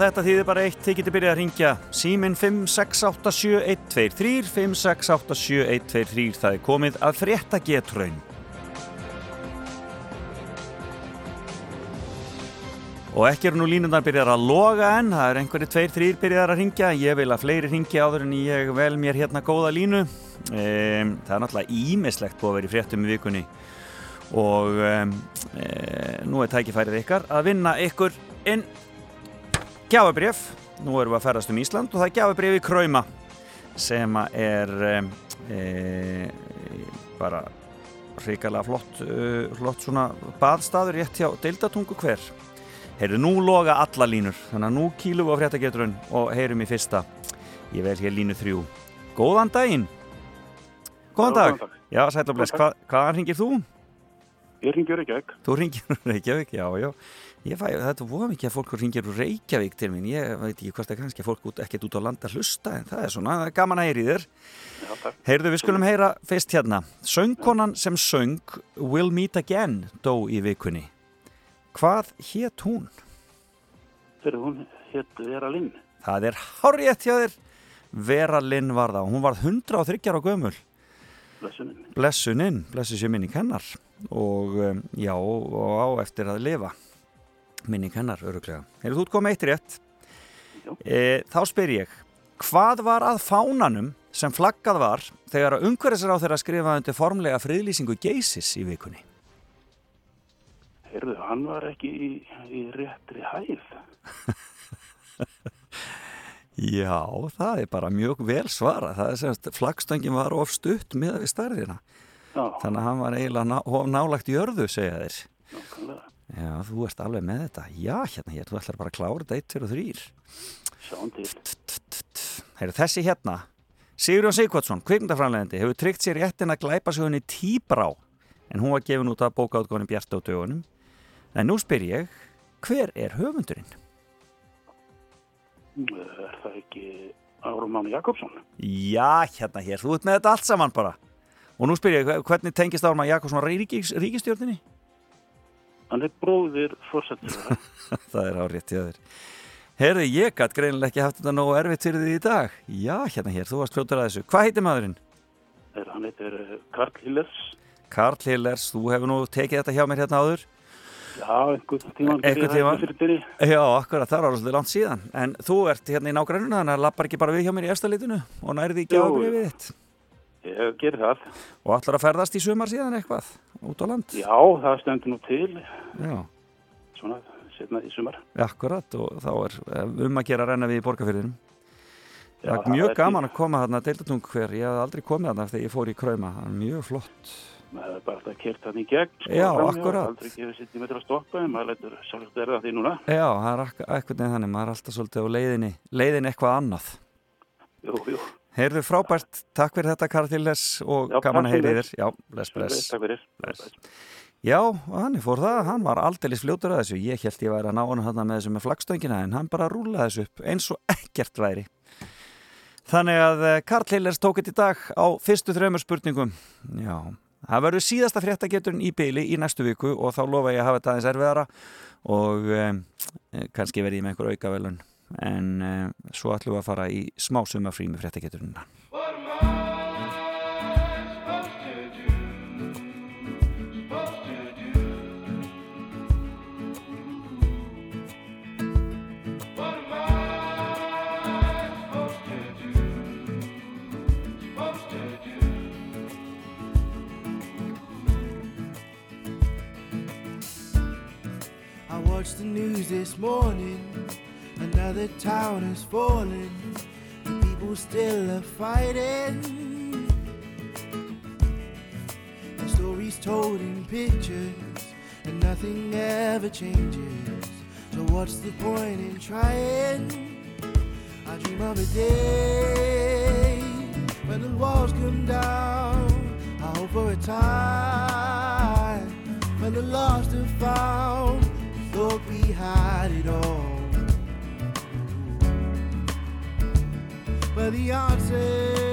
Þetta þýðir bara eitt, þið getur byrjað að ringja síminn 5687123 5687123 það er komið að frétta getraun Og ekki eru nú línundar byrjar að loga en það er einhverju tveir, þrýr byrjar að ringja ég vil að fleiri ringja áður en ég vel mér hérna góða línu. Um, það er náttúrulega ímislegt búið að vera í fréttum í vikunni. Og um, e, nú er tækifærið ykkar að vinna ykkur inn gjafabrif, nú erum við að ferðast um Ísland og það er gjafabrif í Krauma sem er e, bara hrikalega flott, uh, flott svona baðstaður rétt hjá Deildatungu hver Heyrðu, nú loga alla línur, þannig að nú kýlum við á fréttageturinn og heyrum í fyrsta. Ég vel hér línu þrjú. Góðan daginn! Góðan dag! Já, sæll og bless, Hva, hvaðan ringir þú? Ég ringi Reykjavík. Þú ringir Reykjavík, já, já. Ég fæ, þetta voða mikið að fólk ringir úr Reykjavík til mín. Ég veit ekki hvort það er kannski fólk út, ekkert út á landa hlusta, en það er svona það er gaman að heyri þér. Heyrðu, við skulum heyra fyrst hérna. Söngkonan sem söng Will Meet Again dó í vikunni. Hvað hétt hún? Þegar hún hétt Vera Linn. Það er hárétt hjá þér. Vera Lynn var það. Hún var 103 ára gömul blessunin. blessuninn, blessu sér minning hennar og um, já, og á eftir að lifa minning hennar, öruglega. Hefur þú komið eitt rétt? E, þá spyr ég, hvað var að fánanum sem flaggað var þegar að umhverfisráð þeirra skrifaði undir formlega friðlýsingu geysis í vikunni? Heyrðu, hann var ekki í, í réttri hæð. Já, það er bara mjög vel svara. Það er semst, flaggstöngin var of stutt með við stærðina. Já, Þannig að hann var eiginlega ná, of nálagt jörðu, segja þeir. nákvæmlega. Já, þú ert alveg með þetta. Já, hérna hér, þú ætlar bara að klára þetta 1, 2 og 3. Sjáum til. Heyrðu, þessi hérna, Sigurjón Sigvardsson, kvikmyndafræðanlegandi, hefur tryggt sér réttin að glæpa sig henni tíbrá, en hún var gefin út af bókaútgóðin Bjart á dögunum. En nú spyr ég, hver er höfundurinn? Er það ekki Árumann Jakobsson? Já, hérna hér, þú ert með þetta allt saman bara. Og nú spyr ég, hvernig tengist Ármann Jakobsson ríkis, ríkistjórninni? Hann er bróðir fórsættur. það er árétt hjá þér. Herði, ég gætt greinilega ekki haft þetta nógu erfitt fyrir því í dag. Já, hérna hér, þú varst fljótur að þessu. Hvað heitir maðurinn? Er, hann heitir eh, Karl Hillers. Karl Hillers, þú hefur nú tekið þetta hjá mér hérna áður. Já, einhvern tíman. Einhvern byrji. Já, akkurat, það var svolítið langt síðan. En þú ert hérna í nágrænuna, þannig að lappar ekki bara við hjá mér í efstalitinu og nærði ekki Jú, á jú. við þitt. Ég ger það. Og ætlar að ferðast í sumar síðan eitthvað, út á land. Já, það stendur nú til. Já, Svona, setna í sumar. akkurat, og þá er eh, um að gera að renna við í borgarfyrðinum. Það er mjög gaman að koma þarna deildatung hver, ég hef aldrei komið þarna þegar ég fór í Krauma, það er mjög flott. maður er bara alltaf kert hann í gegn sko, Já, akkurat. aldrei gefið sitt í metra að stoppa en maður lætur sjálfsagt verða því núna Já, það er eitthvað neð Heyrðu frábært, takk fyrir þetta Karl Hilles og gaman að heyri þér. Já, bless, bless. takk fyrir. Já, hann fór það, hann var aldeilis fljótur að þessu, ég held ég væri að ná hann hann með þessu með flagstöngina en hann bara rúlaði þessu upp eins og ekkert væri. Þannig að eh, Karl Hillers tók þetta í dag á fyrstu þremur spurningum. Já, það verður síðasta fréttageturinn í byli í næstu viku og þá lofa ég að hafa þetta aðeins erfiðara og um, kannski verði ég með einhver aukavelun en um, svo ætlum við að fara í smá sumafrí með fréttageturinn. I watched the news this morning. Another town is falling. The people still are fighting. The stories told in pictures, and nothing ever changes. So what's the point in trying? I dream of a day when the walls come down. I hope for a time when the lost are found. Thought we had it all. But the answers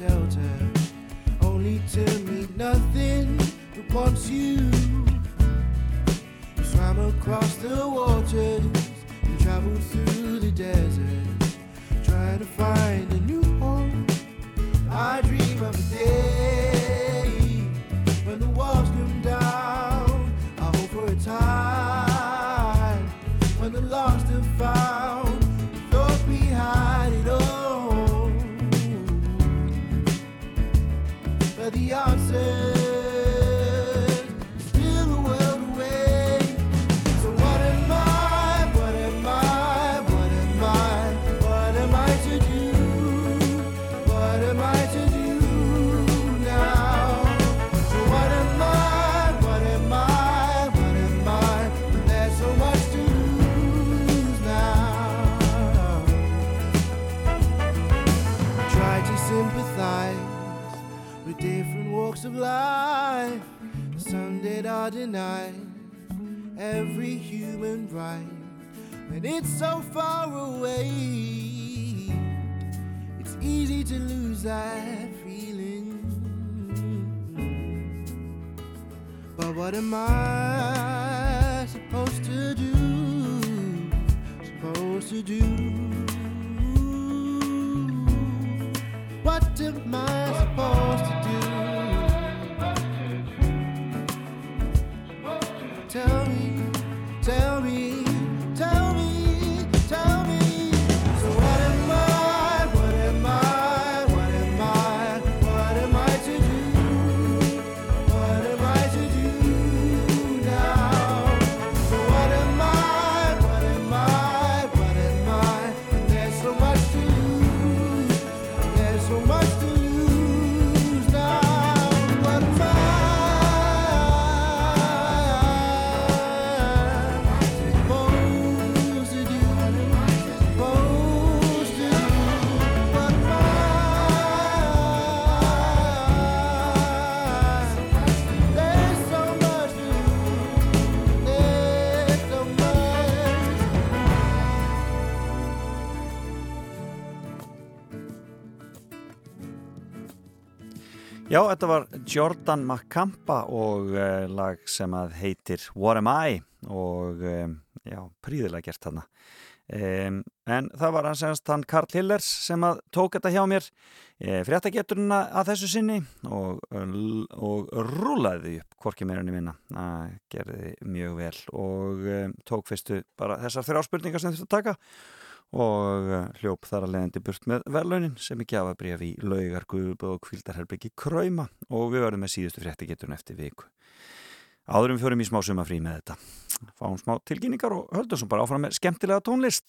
shelter, only to meet nothing that wants you. You swam across the waters and traveled through the desert, trying to find a new home. I dream of a day the of life, some dead are denied every human right. When it's so far away, it's easy to lose that feeling. But what am I supposed to do? Supposed to do? What am I supposed to do? don't Já, þetta var Jordan McCampa og uh, lag sem að heitir What Am I? Og um, já, príðilega gert þarna. Um, en það var hans semst hann Karl Hillers sem að tók þetta hjá mér e, fréttageturina að þessu sinni og, og rúlaði upp enn í minna. Það gerði mjög vel og um, tók fyrstu bara þessar þrjá spurningar sem þurftu að taka og uh, hljóp þar að leiðandi burt með verðlaunin sem ekki af að breyfa í laugar, guðub og kvildarherbyggi kræma og við verðum með síðustu fréttageturinn eftir viku. Áðurum fjórum í smá sumafrí með þetta. Fáum smá tilkynningar og höldum svo bara áfram með skemmtilega tónlist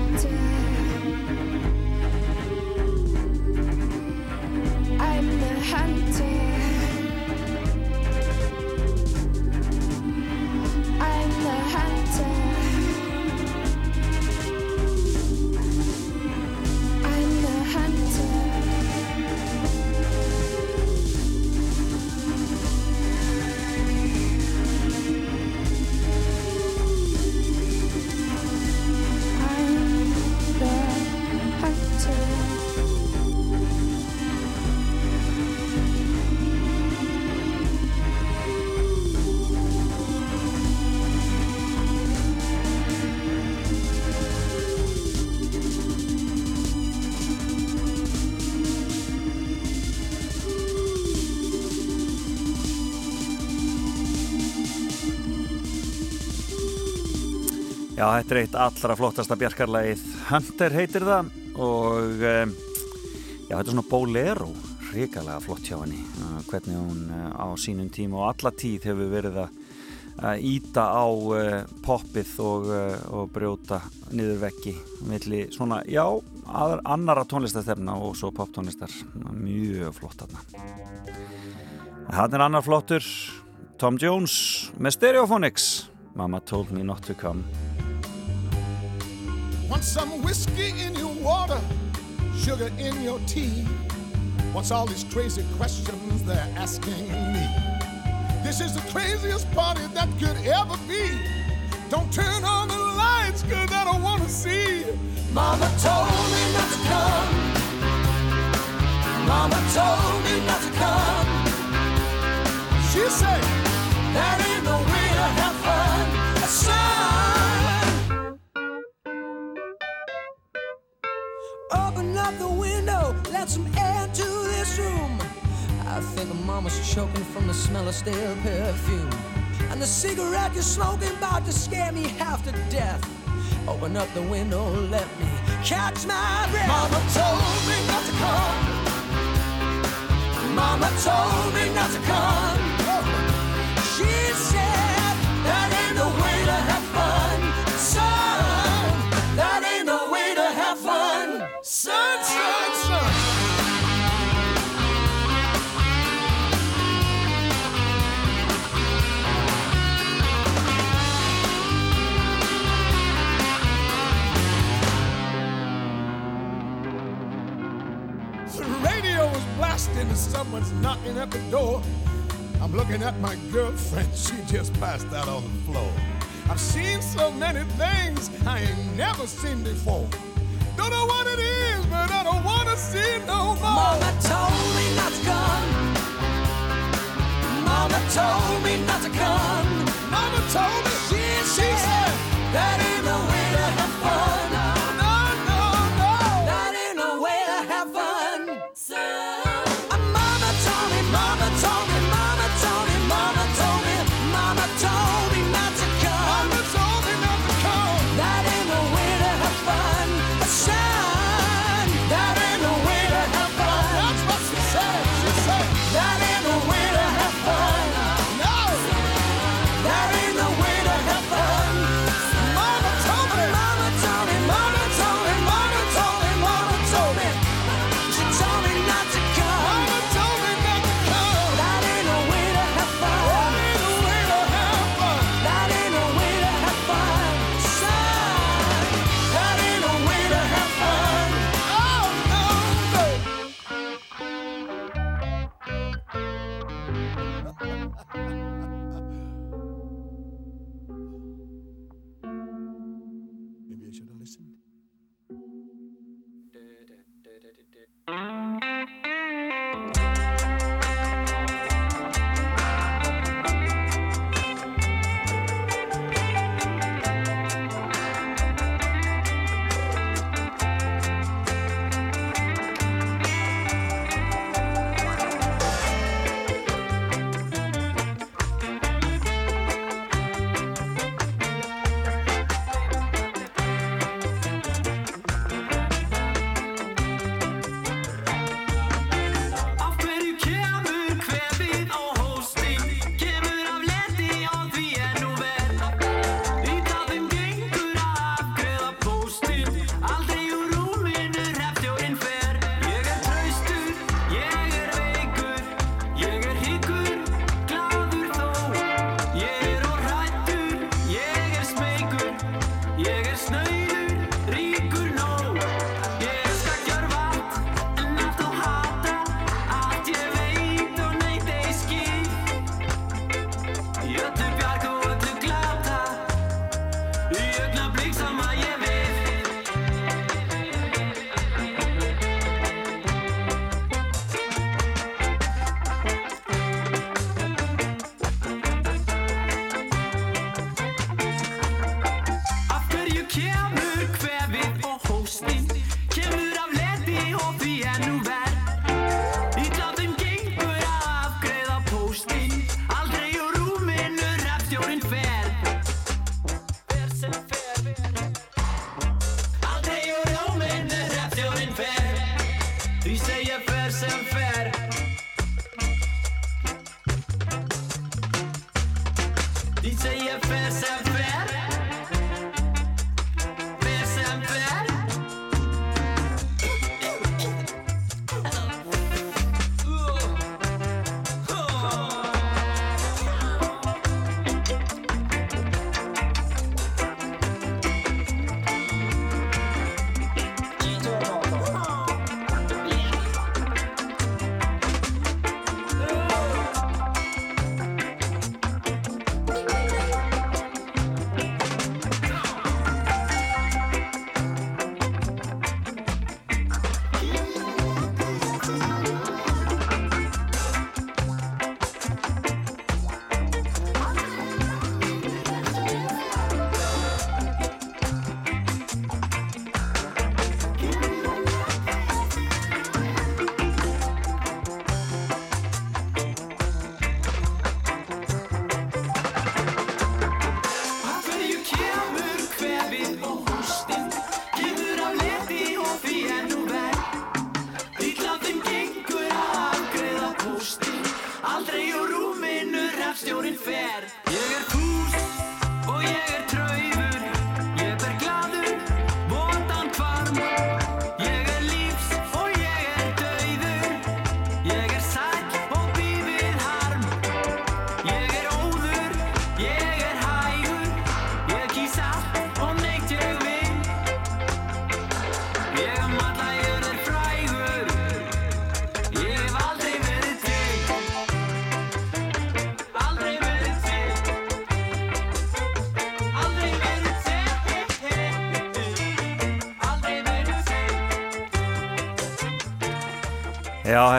hunter. Já, þetta er eitt allra flottasta bjarkarlægið Hunter heitir það og um, já, þetta er svona bolero. Hrikalega flott hjá henni. Uh, hvernig hún uh, á sínum tíma og alla tíð hefur verið að íta á poppið og, og brjóta niður veggi milli svona, já, aðra, annara tónlistarstefna og svo poptónlistar. Mjög flott þarna. Hann er annar flottur. Tom Jones með Stereophonics. Mama told me not to come Want some whiskey in your water, sugar in your tea. What's all these crazy questions they're asking me? This is the craziest party that could ever be. Don't turn on the lights, cause I don't wanna see. Mama told me not to come. Mama told me not to come. She said, that ain't no way to have fun. Son. Open up the window, let some air to this room. I think mama's choking from the smell of stale perfume. And the cigarette you're smoking about to scare me half to death. Open up the window, let me catch my breath. Mama told me not to come. Mama told me not to come. She said radio and someone's knocking at the door. I'm looking at my girlfriend, she just passed out on the floor. I've seen so many things I ain't never seen before. Don't know what it is, but I don't wanna see no more. Mama told me not to come. Mama told me not to come. Mama told me. She, she said that ain't the way to have fun.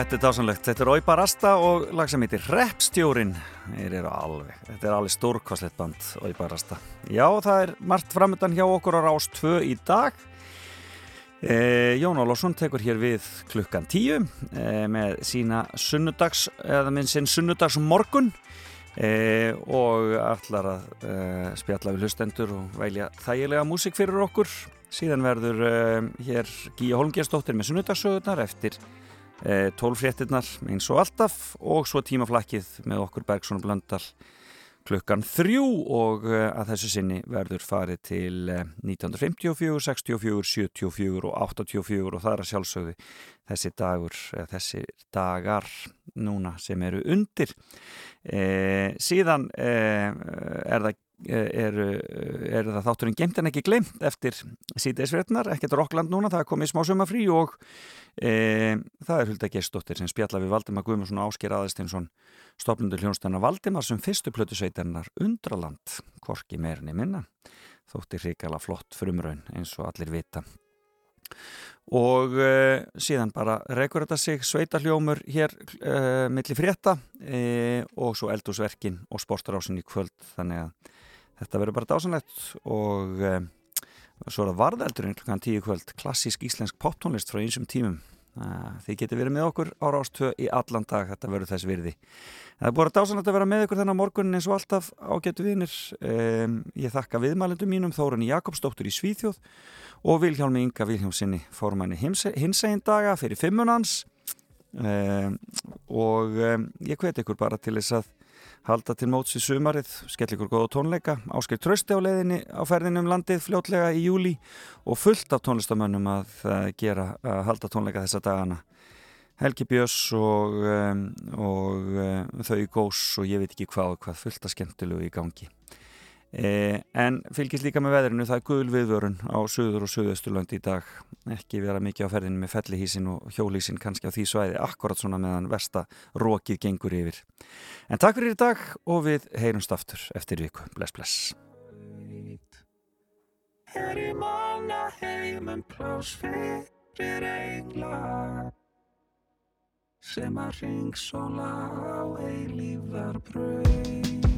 Þetta er dásanlegt. Þetta er Óipa Rasta og lag sem heitir Repstjórin. Þeir eru alveg, þetta er alveg stórkosleitt band, Óipa Rasta. Já, það er margt framöndan hjá okkur á Rás 2 í dag. E, Jón Ólásson tekur hér við klukkan 10 e, með sína sunnudags, eða minn sinn sunnudags morgun e, og allar að e, spjalla við hlustendur og velja þægilega músík fyrir okkur. Síðan verður e, hér Gíja Holmgjastóttir með sunnudagssögurnar eftir e, 12 fréttinnar eins og alltaf og svo tímaflakkið með okkur Bergson og Blöndal klukkan þrjú og uh, að þessu sinni verður farið til uh, 1954, 64, 74 og 84 og það er að sjálfsögðu þessi dagur, eða þessi dagar núna sem eru undir. Eh, síðan eh, er það er, er það þátturinn gemt en ekki glemt eftir síðdeisverðnar, ekkert Rockland núna, það komið smá sumafrí og e, það er Hulda Gerstóttir sem spjalla við Valdimar Guðmundsson og Ásker Aðarsteinsson stopnundur hljónstæna Valdimar sem fyrstu plötu sveitarnar Undraland, korki meirinni minna. Þótti hrikala flott frumraun eins og allir vita. Og uh, síðan bara rekur þetta sig sveitarhljómur hér uh, milli frétta uh, og svo eldúsverkin og sportarásin í kvöld. Þannig að þetta verður bara dásanlegt og svo er það varðeldurinn klukkan tíu kvöld. Klassísk íslensk poptónlist frá einsum tímum. Þið getur verið með okkur á Rástvö í allan dag, þetta verður þess virði. Það er búin dásanlegt að vera með ykkur þennan morgun eins og alltaf ágætu vinir. Um, ég þakka viðmælendum mínum Þórun Jakobsdóttur í Svíþjóð og Vilhjálmi Inga Vilhjálmsinni formanni hinsegin daga fyrir fimmunans um, og um, ég hveti ykkur bara til þess að halda til móts í sumarið, skell ykkur góða tónleika ásker trösti á leiðinni á ferðinu um landið fljótlega í júli og fullt af tónlistamönnum að uh, gera að halda tónleika þessa dagana. Helgi Björns og, um, og uh, þau gós og ég veit ekki hvað og hvað fullt af skemmtilegu í gangi. Eh, en fylgist líka með veðrinu það er gul viðvörun á söður og söðusturlönd í dag. Ekki vera mikið á ferðinu með fellihísin og hjólísin kannski á því svæði akkurat svona meðan versta rókið gengur yfir. En takk fyrir í dag og við heyrumst aftur eftir viku, bless bless. Er í manna heimum plás fyrir engla sem að ringsóla á eilífðar brauð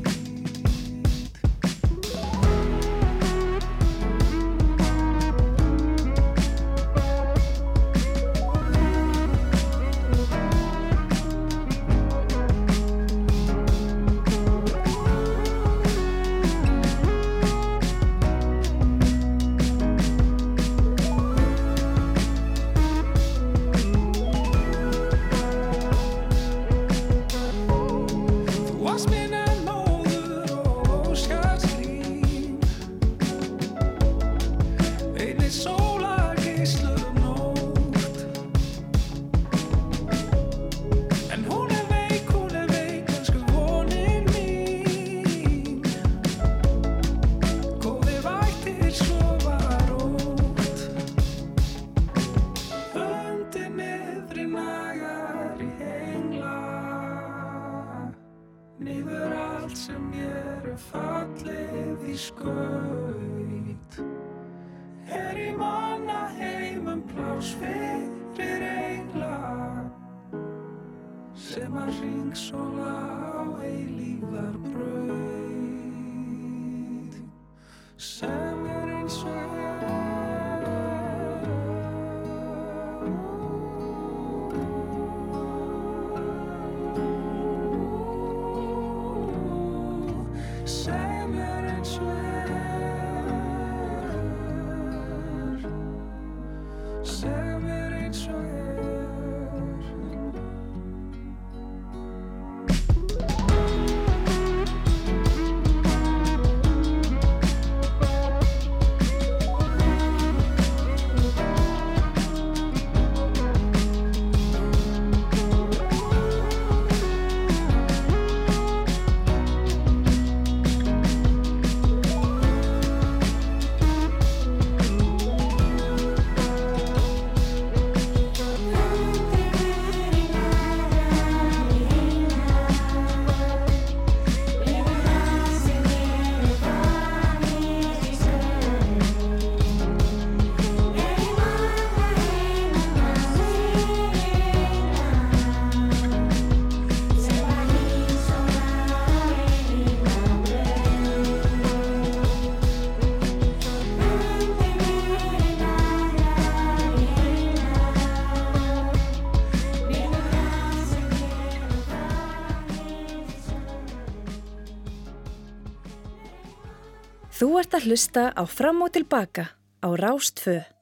að hlusta á Fram og Tilbaka á Rástfö.